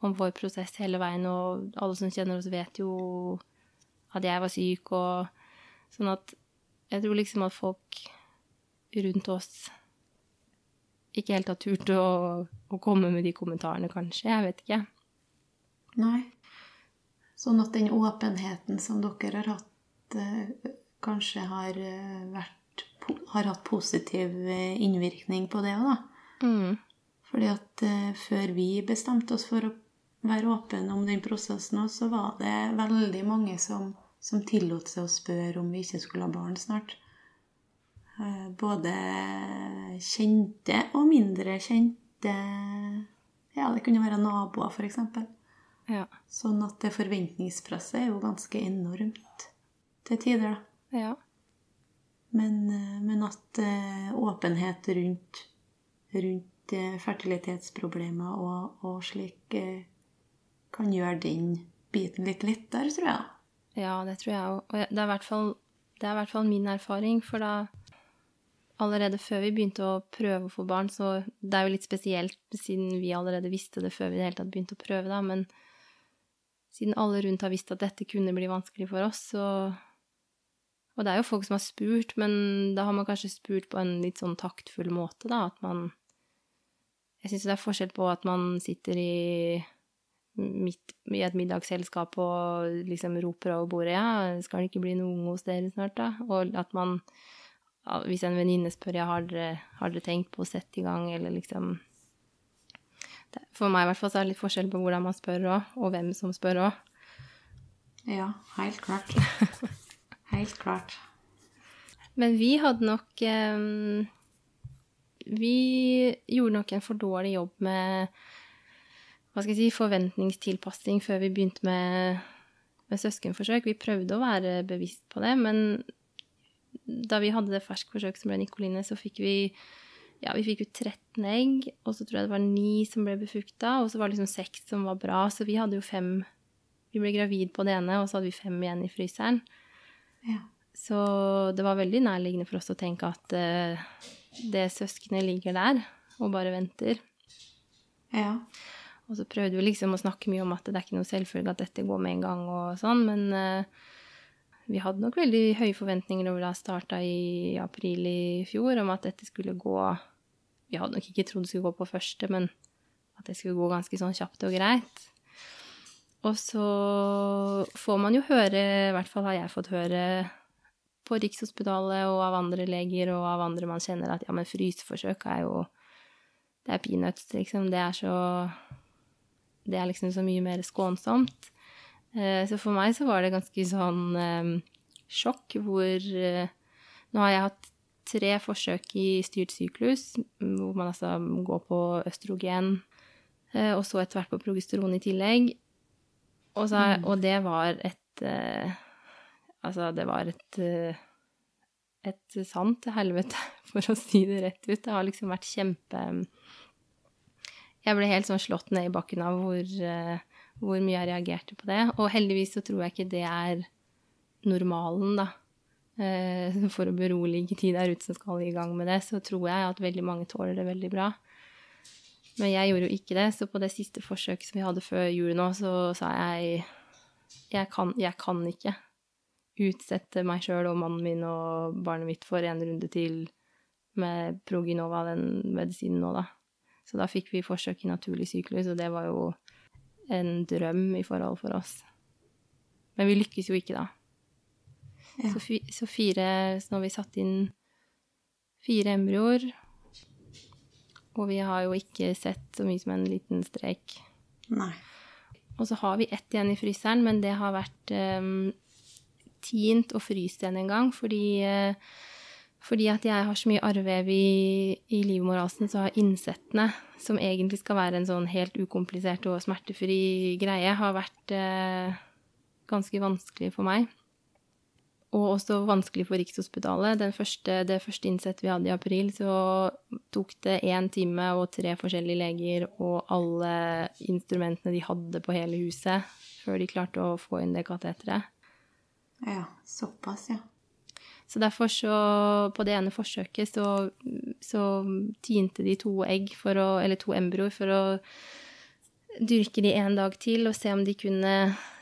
Speaker 1: om vår prosess hele veien, og alle som kjenner oss, vet jo at jeg var syk, og sånn at jeg tror liksom at folk rundt oss ikke helt har turt å, å komme med de kommentarene, kanskje. Jeg vet ikke.
Speaker 2: Nei. Sånn at den åpenheten som dere har hatt, eh, kanskje har eh, vært har hatt positiv eh, innvirkning på det òg, da.
Speaker 1: Mm.
Speaker 2: Fordi at før vi bestemte oss for å være åpne om den prosessen òg, så var det veldig mange som, som tillot seg å spørre om vi ikke skulle ha barn snart. Eh, både kjente og mindre kjente Ja, det kunne være naboer, f.eks.
Speaker 1: Ja.
Speaker 2: Sånn at det forventningspresset er jo ganske enormt til tider, da.
Speaker 1: ja.
Speaker 2: Men, eh, men at eh, åpenhet rundt, rundt fertilitetsproblemer og, og slik kan gjøre den biten litt lettere, tror jeg.
Speaker 1: Ja, det tror jeg òg. Og det i det er i hvert fall min erfaring, for da Allerede før vi begynte å prøve å få barn, så det er jo litt spesielt siden vi allerede visste det før vi i det hele tatt begynte å prøve, da, men siden alle rundt har visst at dette kunne bli vanskelig for oss, så Og det er jo folk som har spurt, men da har man kanskje spurt på en litt sånn taktfull måte, da, at man Jeg syns det er forskjell på at man sitter i midt i et middagsselskap og liksom roper over bordet ja, skal det ikke bli noe hos dere snart, da? Og at man Hvis en venninne spør ja, har dere, har dere tenkt på å sette i gang, eller liksom det, For meg i hvert fall så er det litt forskjell på hvordan man spør òg, og hvem som spør òg.
Speaker 2: Ja, helt klart. Helt klart.
Speaker 1: Men vi hadde nok um, Vi gjorde nok en for dårlig jobb med hva skal jeg si, forventningstilpassing før vi begynte med, med søskenforsøk. Vi prøvde å være bevisst på det, men da vi hadde det ferskforsøket som ble Nikoline, så fikk vi ja, vi fikk jo 13 egg, og så tror jeg det var ni som ble befrukta, og så var det liksom seks som var bra, så vi hadde jo fem Vi ble gravid på det ene, og så hadde vi fem igjen i fryseren.
Speaker 2: Ja.
Speaker 1: Så det var veldig nærliggende for oss å tenke at uh, det søskenet ligger der og bare venter.
Speaker 2: Ja.
Speaker 1: Og så prøvde vi liksom å snakke mye om at det er ikke noe selvfølge at dette går med en gang og sånn, men eh, vi hadde nok veldig høye forventninger når vi da starta i april i fjor, om at dette skulle gå Vi hadde nok ikke trodd det skulle gå på første, men at det skulle gå ganske sånn kjapt og greit. Og så får man jo høre, i hvert fall har jeg fått høre på Rikshospitalet og av andre leger og av andre man kjenner, at ja, men fryseforsøk er jo Det er peanuts, liksom. Det er så Det er liksom så mye mer skånsomt. Eh, Så for meg så var det ganske sånn eh, sjokk hvor eh, Nå har jeg hatt tre forsøk i styrt syklus, hvor man altså går på østrogen, og så etter hvert på progesteron i tillegg. Og, så, og det var et Altså, det var et et sant helvete, for å si det rett ut. Det har liksom vært kjempe Jeg ble helt sånn slått ned i bakken av hvor, hvor mye jeg reagerte på det. Og heldigvis så tror jeg ikke det er normalen, da. Eh, For å berolige de der ute som skal i gang med det, så tror jeg at veldig mange tåler det veldig bra. Men jeg gjorde jo ikke det, så på det siste forsøket som vi hadde før jul nå, så sa jeg jeg kan, jeg kan ikke utsette meg sjøl og mannen min og barnet mitt for en runde til med Proginova, den medisinen nå, da. Så da fikk vi forsøk i naturlig syklus, og det var jo en drøm i forhold for oss. Men vi lykkes jo ikke, da.
Speaker 2: Ja.
Speaker 1: Så, så fire Så nå har vi satt inn fire embryoer. Og vi har jo ikke sett så mye som en liten strek.
Speaker 2: Nei.
Speaker 1: Og så har vi ett igjen i fryseren, men det har vært um, tint og fryst igjen en gang, fordi, eh, fordi at jeg har så mye arrvev i, i livmorhalsen, så har innsettene, som egentlig skal være en sånn helt ukomplisert og smertefri greie, har vært eh, ganske vanskelig for meg. Og også vanskelig for Rikshospitalet. Første, det første innsettet vi hadde i april, så tok det én time og tre forskjellige leger og alle instrumentene de hadde på hele huset, før de klarte å få inn det kateteret.
Speaker 2: Ja, såpass, ja.
Speaker 1: Så derfor så, på det ene forsøket, så så tinte de to egg for å, eller to embryoer for å dyrke de en dag til og se om de kunne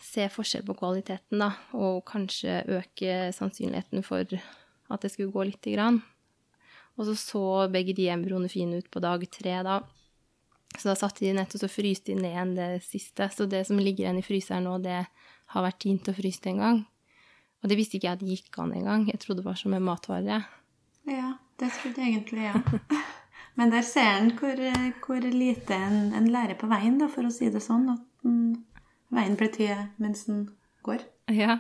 Speaker 1: se forskjell på kvaliteten, da, og kanskje øke sannsynligheten for at det skulle gå lite grann. Og så så begge de embryoene fine ut på dag tre, da. Så da satte de nett, og fryste de ned det siste. Så det som ligger igjen i fryseren nå, det har vært tint og fryst en gang. Og det visste ikke jeg at det gikk an engang. Jeg trodde det var som med matvarer.
Speaker 2: Ja, det trodde jeg egentlig, ja. Men der ser en hvor, hvor lite en, en, lærer på veien, da, for å si det sånn. At den, veien blir til mens den går.
Speaker 1: Ja.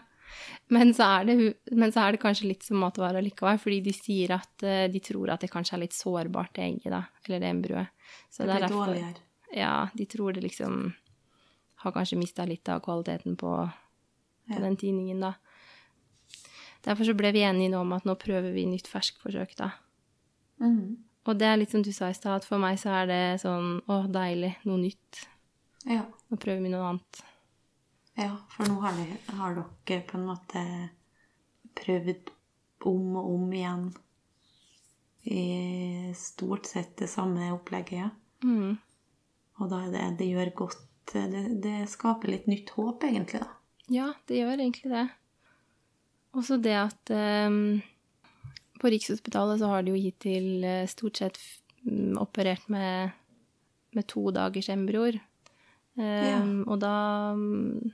Speaker 1: Men så, det, men så, er det, kanskje litt som matvarer likevel, fordi de sier at eh, de tror at det kanskje er litt sårbart, det egget, da. Eller det embryoet.
Speaker 2: Så det, blir dårligere.
Speaker 1: Ja, de tror det liksom har kanskje mista litt av kvaliteten på, på ja. den tiningen, da. Derfor så ble vi enige nå om at nå prøver vi nytt ferskforsøk, da. Mm. Og det er litt som du sa i stad, at for meg så er det sånn å, deilig, noe nytt.
Speaker 2: Ja.
Speaker 1: Nå prøver vi noe annet.
Speaker 2: Ja, for nå har, vi, har dere på en måte prøvd om og om igjen i stort sett det samme opplegget. Ja. Mm. Og da er det, det gjør godt det, det, skaper litt nytt håp, egentlig, da.
Speaker 1: Ja, det gjør egentlig det. Også det at um, på Rikshospitalet så har de jo hittil uh, stort sett mm, operert med, med to dagers embryoer. Um, ja. Og da um,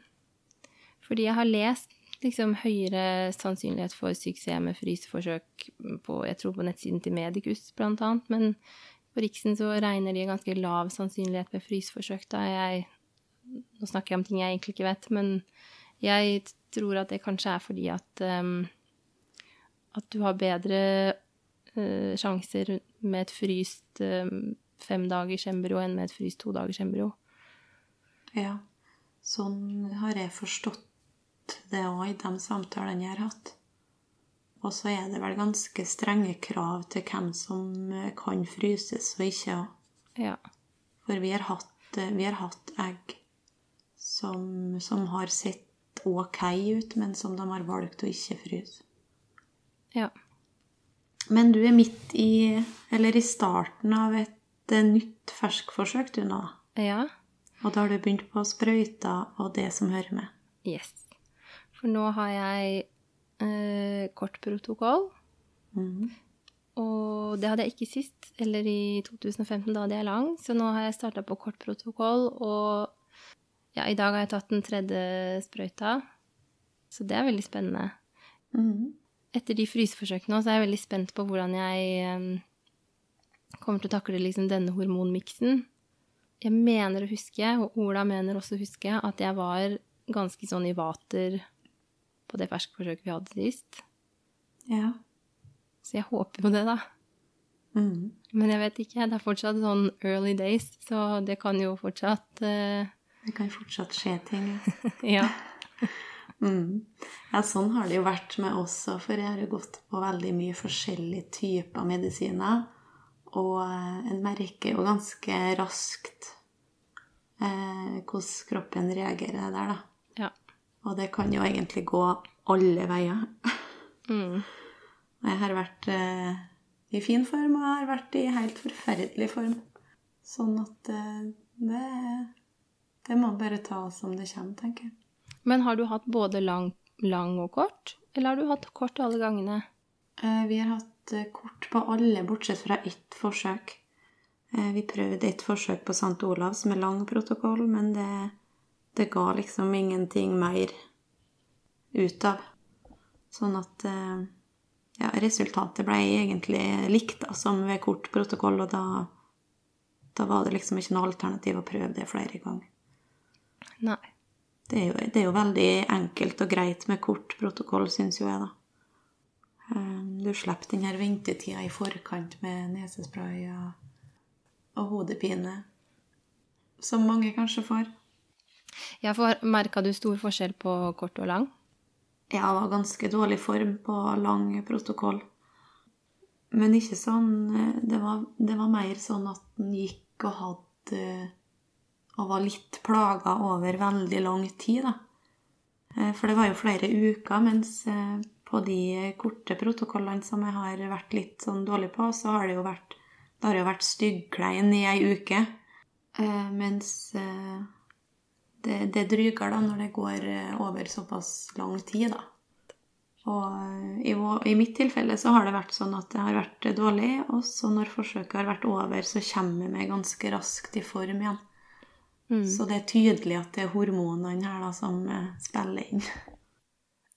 Speaker 1: Fordi jeg har lest liksom høyere sannsynlighet for suksess med fryseforsøk på, jeg tror på nettsiden til Medicus, blant annet. Men på Riksen så regner de ganske lav sannsynlighet ved fryseforsøk. Da jeg Nå snakker jeg om ting jeg egentlig ikke vet, men jeg tror at det kanskje er fordi at um, at du har bedre uh, sjanser med et fryst um, femdagers embryo enn med et fryst todagers embryo.
Speaker 2: Ja, sånn har jeg forstått det òg i de samtalene jeg har hatt. Og så er det vel ganske strenge krav til hvem som kan fryses og ikke òg.
Speaker 1: Ja.
Speaker 2: For vi har hatt, vi har hatt egg som, som har sett ok ut, men som de har valgt å ikke fryse.
Speaker 1: Ja.
Speaker 2: Men du er midt i, eller i starten av et eh, nytt ferskforsøk du nå.
Speaker 1: Ja.
Speaker 2: Og da har du begynt på sprøyter og det som hører med.
Speaker 1: Yes. For nå har jeg eh, kort protokoll. Mm. Og det hadde jeg ikke sist, eller i 2015, da hadde jeg lang. Så nå har jeg starta på kort protokoll, og ja, i dag har jeg tatt den tredje sprøyta, så det er veldig spennende. Mm. Etter de fryseforsøkene så er jeg veldig spent på hvordan jeg um, kommer til å takle liksom denne hormonmiksen. Jeg mener å huske, og Ola mener også å huske, at jeg var ganske sånn i vater på det ferskforsøket vi hadde sist.
Speaker 2: Ja.
Speaker 1: Så jeg håper jo det, da. Mm. Men jeg vet ikke. Det er fortsatt sånn early days, så det kan jo fortsatt uh,
Speaker 2: det kan fortsatt skje ting.
Speaker 1: ja.
Speaker 2: Mm. Ja, sånn har det jo vært med oss òg, for jeg har jo gått på veldig mye forskjellige typer medisiner. Og eh, en merker jo ganske raskt eh, hvordan kroppen reagerer der, da.
Speaker 1: Ja.
Speaker 2: Og det kan jo egentlig gå alle veier.
Speaker 1: mm.
Speaker 2: Jeg har vært eh, i fin form, og jeg har vært i helt forferdelig form. Sånn at eh, det det må bare ta som det kommer, tenker jeg.
Speaker 1: Men har du hatt både lang, lang og kort, eller har du hatt kort alle gangene?
Speaker 2: Eh, vi har hatt eh, kort på alle, bortsett fra ett forsøk. Eh, vi prøvde et forsøk på St. Olavs med lang protokoll, men det, det ga liksom ingenting mer ut av. Sånn at ja, resultatet ble egentlig likt da, som ved kort protokoll, og da, da var det liksom ikke noe alternativ å prøve det flere ganger.
Speaker 1: Nei.
Speaker 2: Det er, jo, det er jo veldig enkelt og greit med kort protokoll, syns jo jeg, da. Ehm, du slipper den her ventetida i forkant med nesespray og, og hodepine, som mange kanskje får.
Speaker 1: Ja, for Merka du stor forskjell på kort og lang?
Speaker 2: Ja, det var ganske dårlig form på lang protokoll. Men ikke sånn eh, Det var, det var mer sånn at den gikk og hadde og var litt plaga over veldig lang tid, da. Eh, for det var jo flere uker mens, eh, på de korte protokollene som jeg har vært litt sånn dårlig på, så har det jo vært, det har jo vært styggklein i ei uke. Eh, mens det, det dryger da når det går over såpass lang tid, da. Og i, i mitt tilfelle så har det vært sånn at det har vært dårlig, og så når forsøket har vært over, så kommer jeg meg ganske raskt i form igjen.
Speaker 1: Mm.
Speaker 2: Så det er tydelig at det er hormonene her da som eh, spiller inn.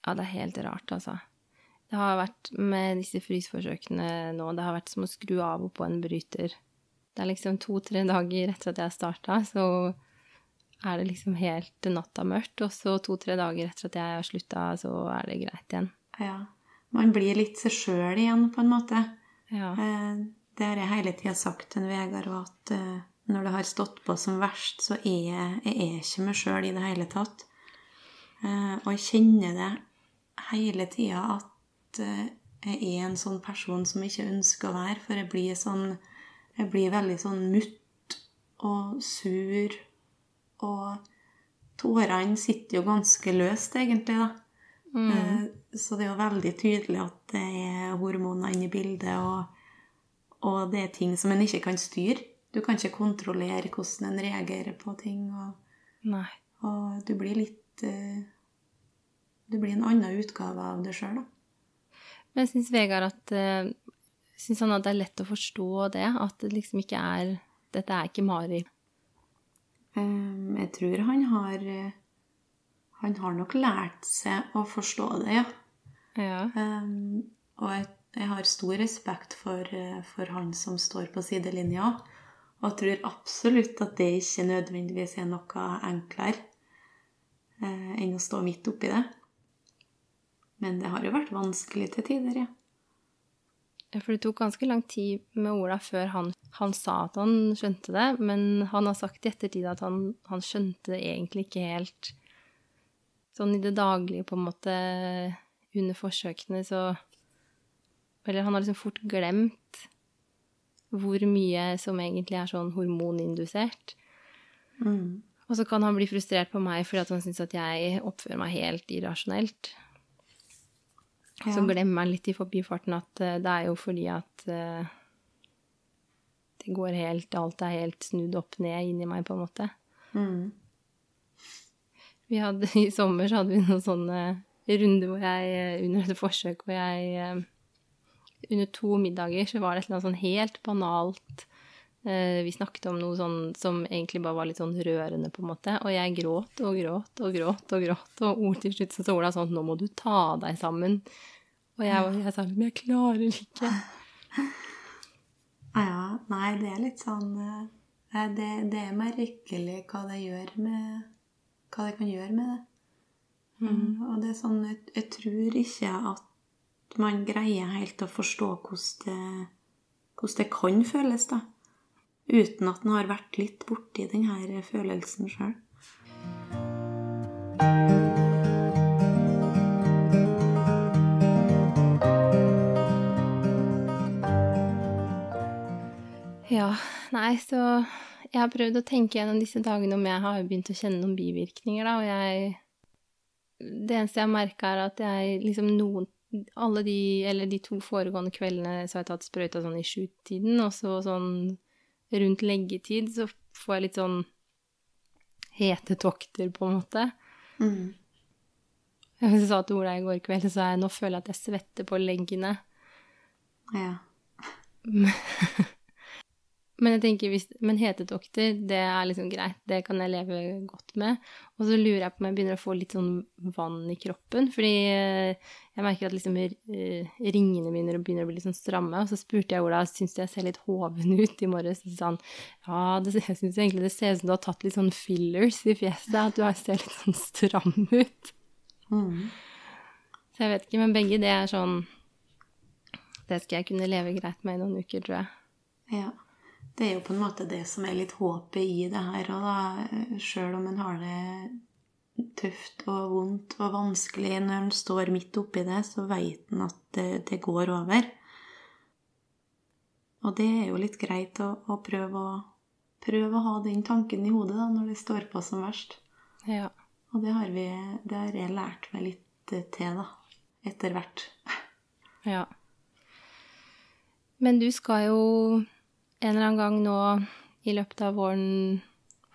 Speaker 1: Ja, det er helt rart, altså. Det har vært med disse frysforsøkene nå, det har vært som å skru av og på en bryter. Det er liksom to-tre dager etter at jeg starta, så er det liksom helt natta mørkt. Og så to-tre dager etter at jeg har slutta, så er det greit igjen.
Speaker 2: Ja. Man blir litt seg sjøl igjen, på en måte.
Speaker 1: Ja.
Speaker 2: Eh, Det har jeg hele tida sagt til Vegard og at eh, når det har stått på som verst, så er jeg, jeg er ikke meg sjøl i det hele tatt. Eh, Og jeg kjenner det hele tida at eh, jeg er en sånn person som jeg ikke ønsker å være, for jeg blir sånn Jeg blir veldig sånn mutt og sur, og tårene sitter jo ganske løst, egentlig, da. Mm. Så det er jo veldig tydelig at det er hormoner inne i bildet, og, og det er ting som en ikke kan styre. Du kan ikke kontrollere hvordan en reagerer på ting, og, og du blir litt eh, Du blir en annen utgave av deg sjøl, da.
Speaker 1: Men syns Vegard at uh, Syns han at det er lett å forstå det? At det liksom ikke er Dette er ikke Mari.
Speaker 2: Eh, Jeg tror han har eh, Han har nok lært seg å forstå det, ja.
Speaker 1: Ja.
Speaker 2: Um, og jeg, jeg har stor respekt for, eh, for han som står på sidelinja. Og jeg tror absolutt at det ikke nødvendigvis er noe enklere eh, enn å stå midt oppi det. Men det har jo vært vanskelig til tider, ja.
Speaker 1: Ja, For det tok ganske lang tid med Ola før han, han sa at han skjønte det, men han har sagt i ettertid at han, han skjønte det egentlig ikke helt sånn i det daglige, på en måte, under forsøkene, så Eller han har liksom fort glemt hvor mye som egentlig er sånn hormonindusert.
Speaker 2: Mm.
Speaker 1: Og så kan han bli frustrert på meg fordi han syns at jeg oppfører meg helt irrasjonelt. Så
Speaker 2: Ja.
Speaker 1: glemmer han litt i forbifarten at eh, det er jo fordi at eh, det går helt Alt er helt snudd opp ned inni meg, på en måte.
Speaker 2: Mm.
Speaker 1: Vi hadde, I sommer så hadde vi noen sånne runder hvor jeg eh, Under et forsøk hvor jeg Under to middager så var det et eller annet sånn helt banalt eh, Vi snakket om noe sånn som egentlig bare var litt sånn rørende, på en måte. Og jeg gråt og gråt og gråt og gråt, og ord til slutt så sa Ola sånn Nå må du ta deg sammen. Og jeg, jeg sa men jeg klarer ikke.
Speaker 2: Ja, nei, det er litt sånn eh, det, det er merkelig hva det gjør med Hva det kan gjøre med det. Mm, og det er sånn jeg, jeg tror ikke at man greier helt å forstå hvordan det, hvordan det kan føles, da. Uten at en har vært litt borti den her følelsen sjøl.
Speaker 1: Ja, nei, så jeg har prøvd å tenke gjennom disse dagene om jeg har begynt å kjenne noen bivirkninger, da, og jeg Det eneste jeg har merka, er at jeg liksom noen Alle de, eller de to foregående kveldene, så har jeg tatt sprøyta sånn i sjutiden, og så sånn rundt leggetid så får jeg litt sånn hete tokter, på en måte.
Speaker 2: Mm.
Speaker 1: Jeg sa til Ola i går kveld, så sa jeg nå føler jeg at jeg svetter på leggene.
Speaker 2: Ja.
Speaker 1: Men jeg tenker hvis, men hetedoktor, det er liksom greit. Det kan jeg leve godt med. Og så lurer jeg på om jeg begynner å få litt sånn vann i kroppen. Fordi eh, jeg merker at liksom eh, ringene mine begynner å bli litt sånn stramme. Og så spurte jeg Ola syns jeg ser litt hoven ut i morges. Så sa han ja, det, jeg syns egentlig det ser ut som du har tatt litt sånn fillers i fjeset. At du ser litt sånn stram ut.
Speaker 2: Mm.
Speaker 1: Så jeg vet ikke, men begge det er sånn Det skal jeg kunne leve greit med i noen uker, tror jeg.
Speaker 2: Ja. Det er jo på en måte det som er litt håpet i det her. òg, da, sjøl om en har det tøft og vondt og vanskelig når en står midt oppi det, så veit en at det, det går over. Og det er jo litt greit å, å, prøve å prøve å ha den tanken i hodet da, når det står på som verst.
Speaker 1: Ja.
Speaker 2: Og det har, vi, det har jeg lært meg litt eh, til, da. etter hvert.
Speaker 1: Ja. Men du skal jo en eller annen gang nå i løpet av våren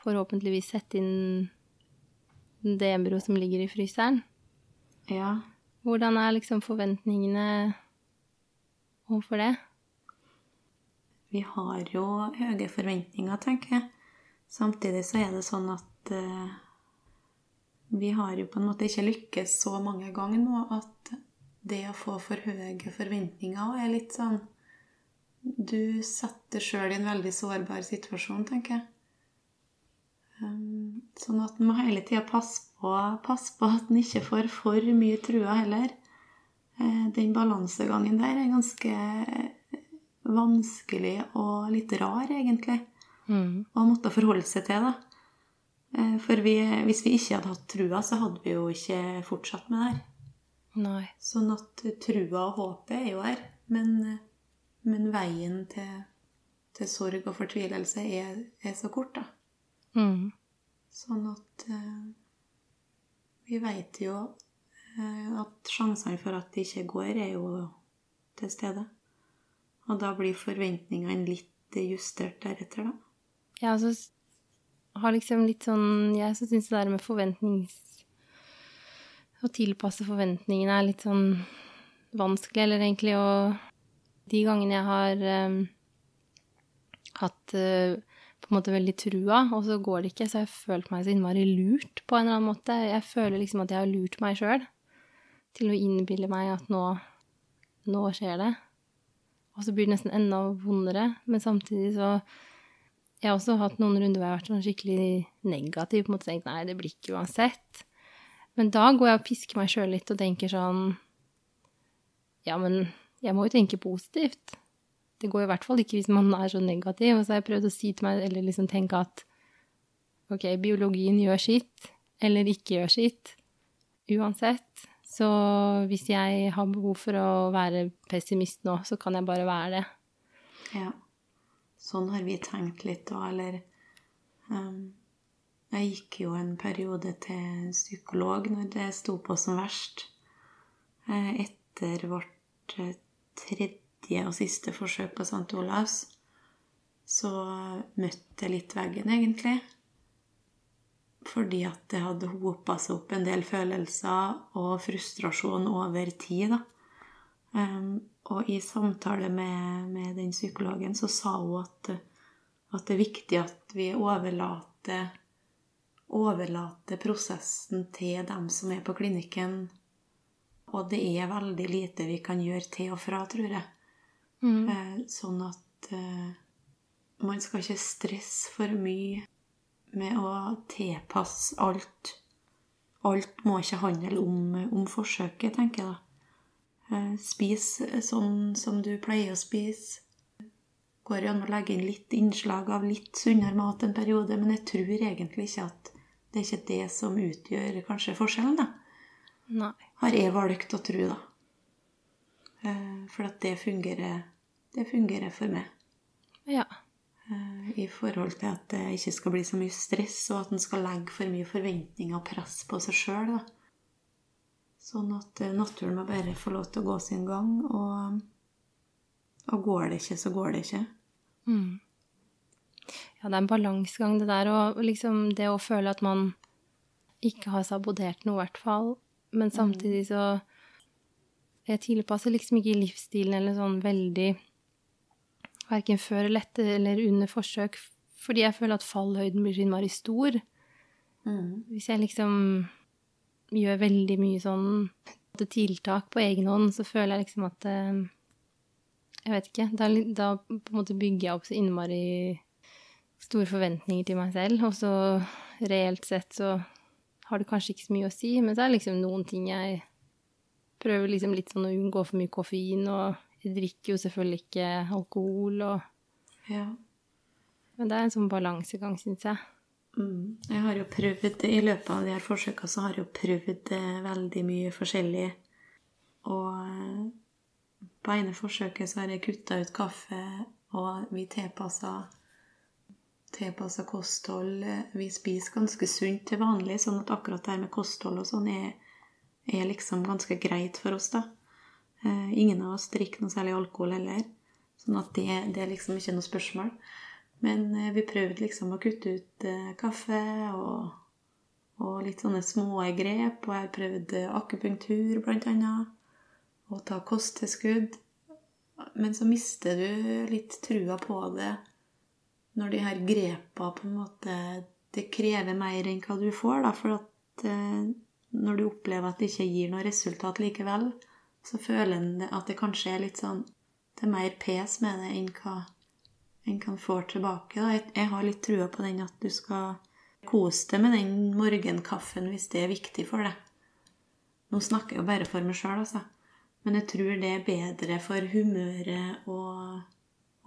Speaker 1: forhåpentligvis sette inn det embryoet som ligger i fryseren.
Speaker 2: Ja.
Speaker 1: Hvordan er liksom forventningene overfor det?
Speaker 2: Vi har jo høye forventninger, tenker jeg. Samtidig så er det sånn at uh, vi har jo på en måte ikke lykkes så mange ganger nå at det å få for høye forventninger er litt sånn Du setter sjøl i en veldig sårbar situasjon, tenker jeg. Um, sånn at en må hele tida passe på, passe på at en ikke får for mye trua heller. Uh, den balansegangen der er ganske vanskelig og litt rar, egentlig,
Speaker 1: Mm.
Speaker 2: å måtte forholde seg til. da. Eh, For vi, hvis vi ikke hadde hatt trua, så hadde vi jo ikke fortsatt med det her.
Speaker 1: Nei.
Speaker 2: Sånn at trua og håpet er jo her, men, men veien til, til sorg og fortvilelse er, er så kort, da.
Speaker 1: Mm.
Speaker 2: Sånn at eh, vi veit jo eh, at sjansene for at det ikke går, er jo til stede. Og da blir forventningene litt justert deretter, da.
Speaker 1: Ja, altså har liksom litt sånn Jeg så syns det der med forventnings... Å tilpasse forventningene er litt sånn vanskelig, eller egentlig å De gangene jeg har em, hatt uh, på en måte veldig trua, og så går det ikke, så har jeg følt meg så innmari lurt på en eller annen måte. Jeg føler liksom at jeg har lurt meg sjøl til å innbille meg at nå, nå skjer det. Og så blir det nesten enda vondere, men samtidig så Jeg har også hatt noen runder hvor jeg har vært sånn skikkelig negativ, på en måte tenkt nei, det blir ikke uansett. Men da går jeg og pisker meg sjøl litt og tenker sånn Ja, men jeg må jo tenke positivt. Det går i hvert fall ikke hvis man er så negativ. Og så har jeg prøvd å si til meg, eller liksom tenke at ok, biologien gjør sitt, eller ikke gjør sitt. Uansett. Så hvis jeg har behov for å være pessimist nå, så kan jeg bare være det.
Speaker 2: Ja. Sånn har vi tenkt litt òg, eller um, Jeg gikk jo en periode til psykolog når det sto på som verst. Eh, Etter vårt eh, tredje og siste forsøk på St. Olavs så møtte jeg litt veggen, egentlig. Fordi at det hadde hopa seg opp en del følelser og frustrasjon over tid, da. Um, og i samtale med, med den psykologen så sa hun at, at det er viktig at vi overlater, overlater prosessen til dem som er på klinikken. Og det er veldig lite vi kan gjøre til og fra, tror jeg.
Speaker 1: Mm.
Speaker 2: Eh, sånn at eh, man skal ikke stresse for mye med å tilpasse alt. Alt må ikke handle om, om forsøket, tenker jeg da. Eh, Spis sånn som du pleier å spise. Går an å legge inn litt innslag av litt sunnere mat en periode, men jeg tror egentlig ikke at det er ikke det som utgjør kanskje forskjellen, da.
Speaker 1: Nei.
Speaker 2: Har jeg valgt å tro, da. Eh, For at det fungerer, det fungerer for meg.
Speaker 1: Ja.
Speaker 2: Eh, I forhold til at det ikke skal bli så mye stress, og at en skal legge for mye forventninger og press på seg sjøl. Sånn at eh, naturen må bare få lov til å gå sin gang, og, og går det ikke, så går det ikke.
Speaker 1: Mm. Ja, det er en balansegang, det der, og liksom det å føle at man ikke har sabotert noe, i hvert fall. Men samtidig så Jeg tilpasser liksom ikke livsstilen eller sånn veldig Verken før eller etter eller under forsøk, fordi jeg føler at fallhøyden blir så innmari stor.
Speaker 2: Mm.
Speaker 1: Hvis jeg liksom gjør veldig mye sånn tiltak på egen hånd, så føler jeg liksom at eh, Jeg vet ikke. Da, da på en måte bygger jeg opp så innmari store forventninger til meg selv, og så reelt sett så har det kanskje ikke så mye å si, men så er det liksom noen ting jeg prøver liksom litt sånn å unngå for mye koffein, og jeg drikker jo selvfølgelig ikke alkohol, og
Speaker 2: Ja.
Speaker 1: Men det er en sånn balansegang, syns jeg.
Speaker 2: Mm. Jeg har jo prøvd, I løpet av de her forsøkene så har jeg jo prøvd eh, veldig mye forskjellig. Og eh, på ene forsøket så har jeg kutta ut kaffe, og vi tilpassa tilpassa kosthold. Vi spiser ganske sunt til vanlig, sånn at akkurat det her med kosthold og sånn er, er liksom ganske greit for oss, da. Eh, ingen av oss drikker noe særlig alkohol heller. Sånn at det, det er liksom ikke noe spørsmål. Men eh, vi prøvde liksom å kutte ut eh, kaffe og, og, litt sånne små grep. Og jeg prøvde akupunktur, blant annet. Og ta kosttilskudd. Men så mister du litt trua på det når de her grepa på en måte Det krever mer enn hva du får, da. For at når du opplever at det ikke gir noe resultat likevel, så føler en at det kanskje er litt sånn Det er mer pes med det enn hva en kan få tilbake. Da. Jeg har litt trua på den at du skal kose deg med den morgenkaffen hvis det er viktig for deg. Nå snakker jeg jo bare for meg sjøl, altså. Men jeg tror det er bedre for humøret og,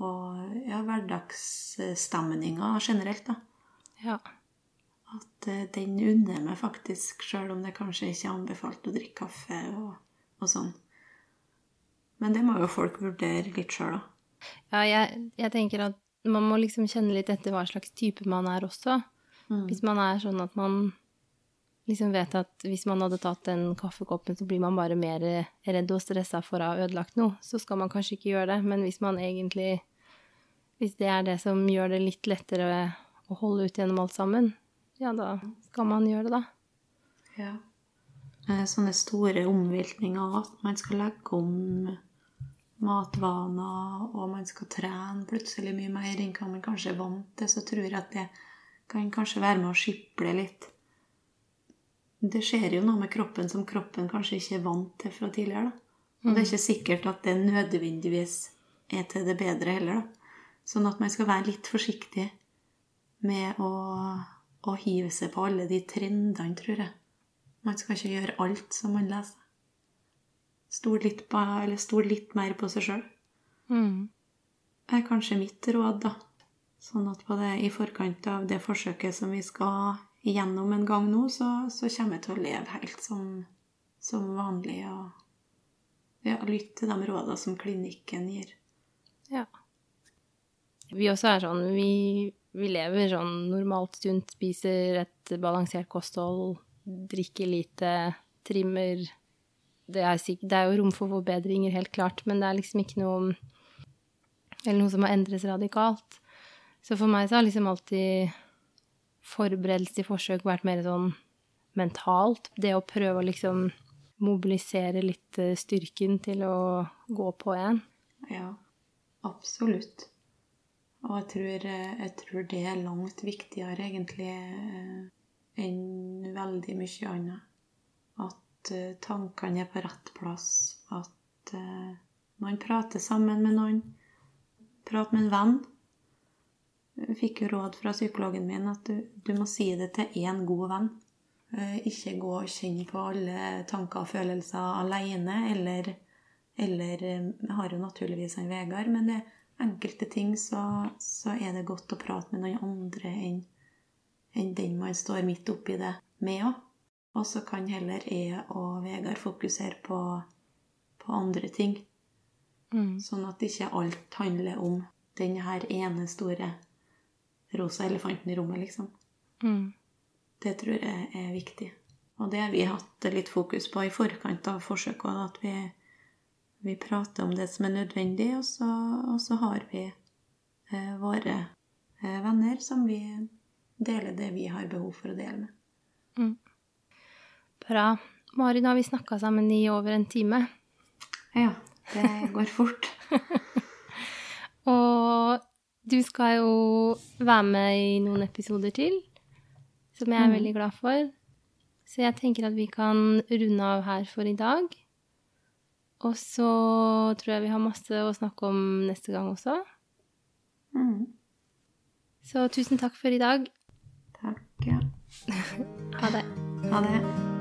Speaker 2: og ja, hverdagsstemninga generelt, da.
Speaker 1: Ja.
Speaker 2: At uh, den unner meg faktisk, sjøl om det kanskje ikke er anbefalt å drikke kaffe og, og sånn. Men det må jo folk vurdere litt sjøl, da.
Speaker 1: Ja, jeg, jeg, tenker at man må liksom kjenne litt etter hva slags type man er også. Mm. Hvis man er sånn at man liksom vet at hvis man hadde tatt den kaffekoppen, så blir man bare mer redd og stressa for å ha ødelagt noe, så skal man kanskje ikke gjøre det. Men hvis man egentlig Hvis det er det som gjør det litt lettere å holde ut gjennom alt sammen, ja, da skal man gjøre det, da.
Speaker 2: Ja. Eh, sånne store omveltninger at man skal legge om matvaner, og man skal trene plutselig mye mer enn hva man kanskje er vant til, så tror jeg at det kan kanskje være med å skiple litt. Det skjer jo noe med kroppen som kroppen kanskje ikke er vant til fra tidligere. da. Og det er ikke sikkert at det nødvendigvis er til det bedre heller, da. Sånn at man skal være litt forsiktig med å, å hive seg på alle de trendene, tror jeg. Man skal ikke gjøre alt som man leser. Stol litt, på, eller stol litt mer på seg sjøl. Mm. Det er kanskje mitt råd, da. Sånn at på det, i forkant av det forsøket som vi skal igjennom en gang nå, så, så kommer jeg til å leve helt som, som vanlig og ja, lytte til de rådene som klinikken gir.
Speaker 1: Ja. Vi også er sånn Vi, vi lever sånn normalt sunt, spiser et balansert kosthold drikker lite, trimmer det er, sikkert, det er, jo rom for forbedringer, helt klart, men det er liksom ikke noe Eller noe som må endres radikalt. Så for meg så har liksom alltid forberedelse til forsøk vært mer sånn mentalt. Det å prøve å liksom mobilisere litt eh, styrken til å gå på igjen.
Speaker 2: Ja, absolutt. Og jeg tror, eh, jeg tror det er langt viktigere, egentlig, eh, enn veldig mye annet. At tankene er på rett plass. At man prater sammen med noen. Prat med en venn. Fikk jo råd fra psykologen min at du, du må si det til én god venn. Uh, ikke gå og kjenne på alle tanker og følelser alene, eller, eller Jeg har jo naturligvis en Vegard, men det er enkelte ting så, så er det godt å prate med noen andre enn enn den man står midt oppi det med òg. Og så kan heller jeg og Vegard fokusere på, på andre ting. Mm. Sånn at ikke alt handler om den her ene store rosa elefanten i rommet, liksom. Mm. Det tror jeg er viktig. Og det har vi hatt litt fokus på i forkant av forsøket. At vi, vi prater om det som er nødvendig, og så, og så har vi eh, våre eh, venner som vi deler det vi har behov for å dele med. Mm.
Speaker 1: Bra. Mari, nå har vi snakka sammen i over en time.
Speaker 2: Ja, det går fort.
Speaker 1: og du skal jo være med i noen episoder til, som jeg er mm. veldig glad for. Så jeg tenker at vi kan runde av her for i dag. Og så tror jeg vi har masse å snakke om neste gang også. Mm. Så tusen takk for i dag.
Speaker 2: Takk. Ja.
Speaker 1: ha det.
Speaker 2: Ha det.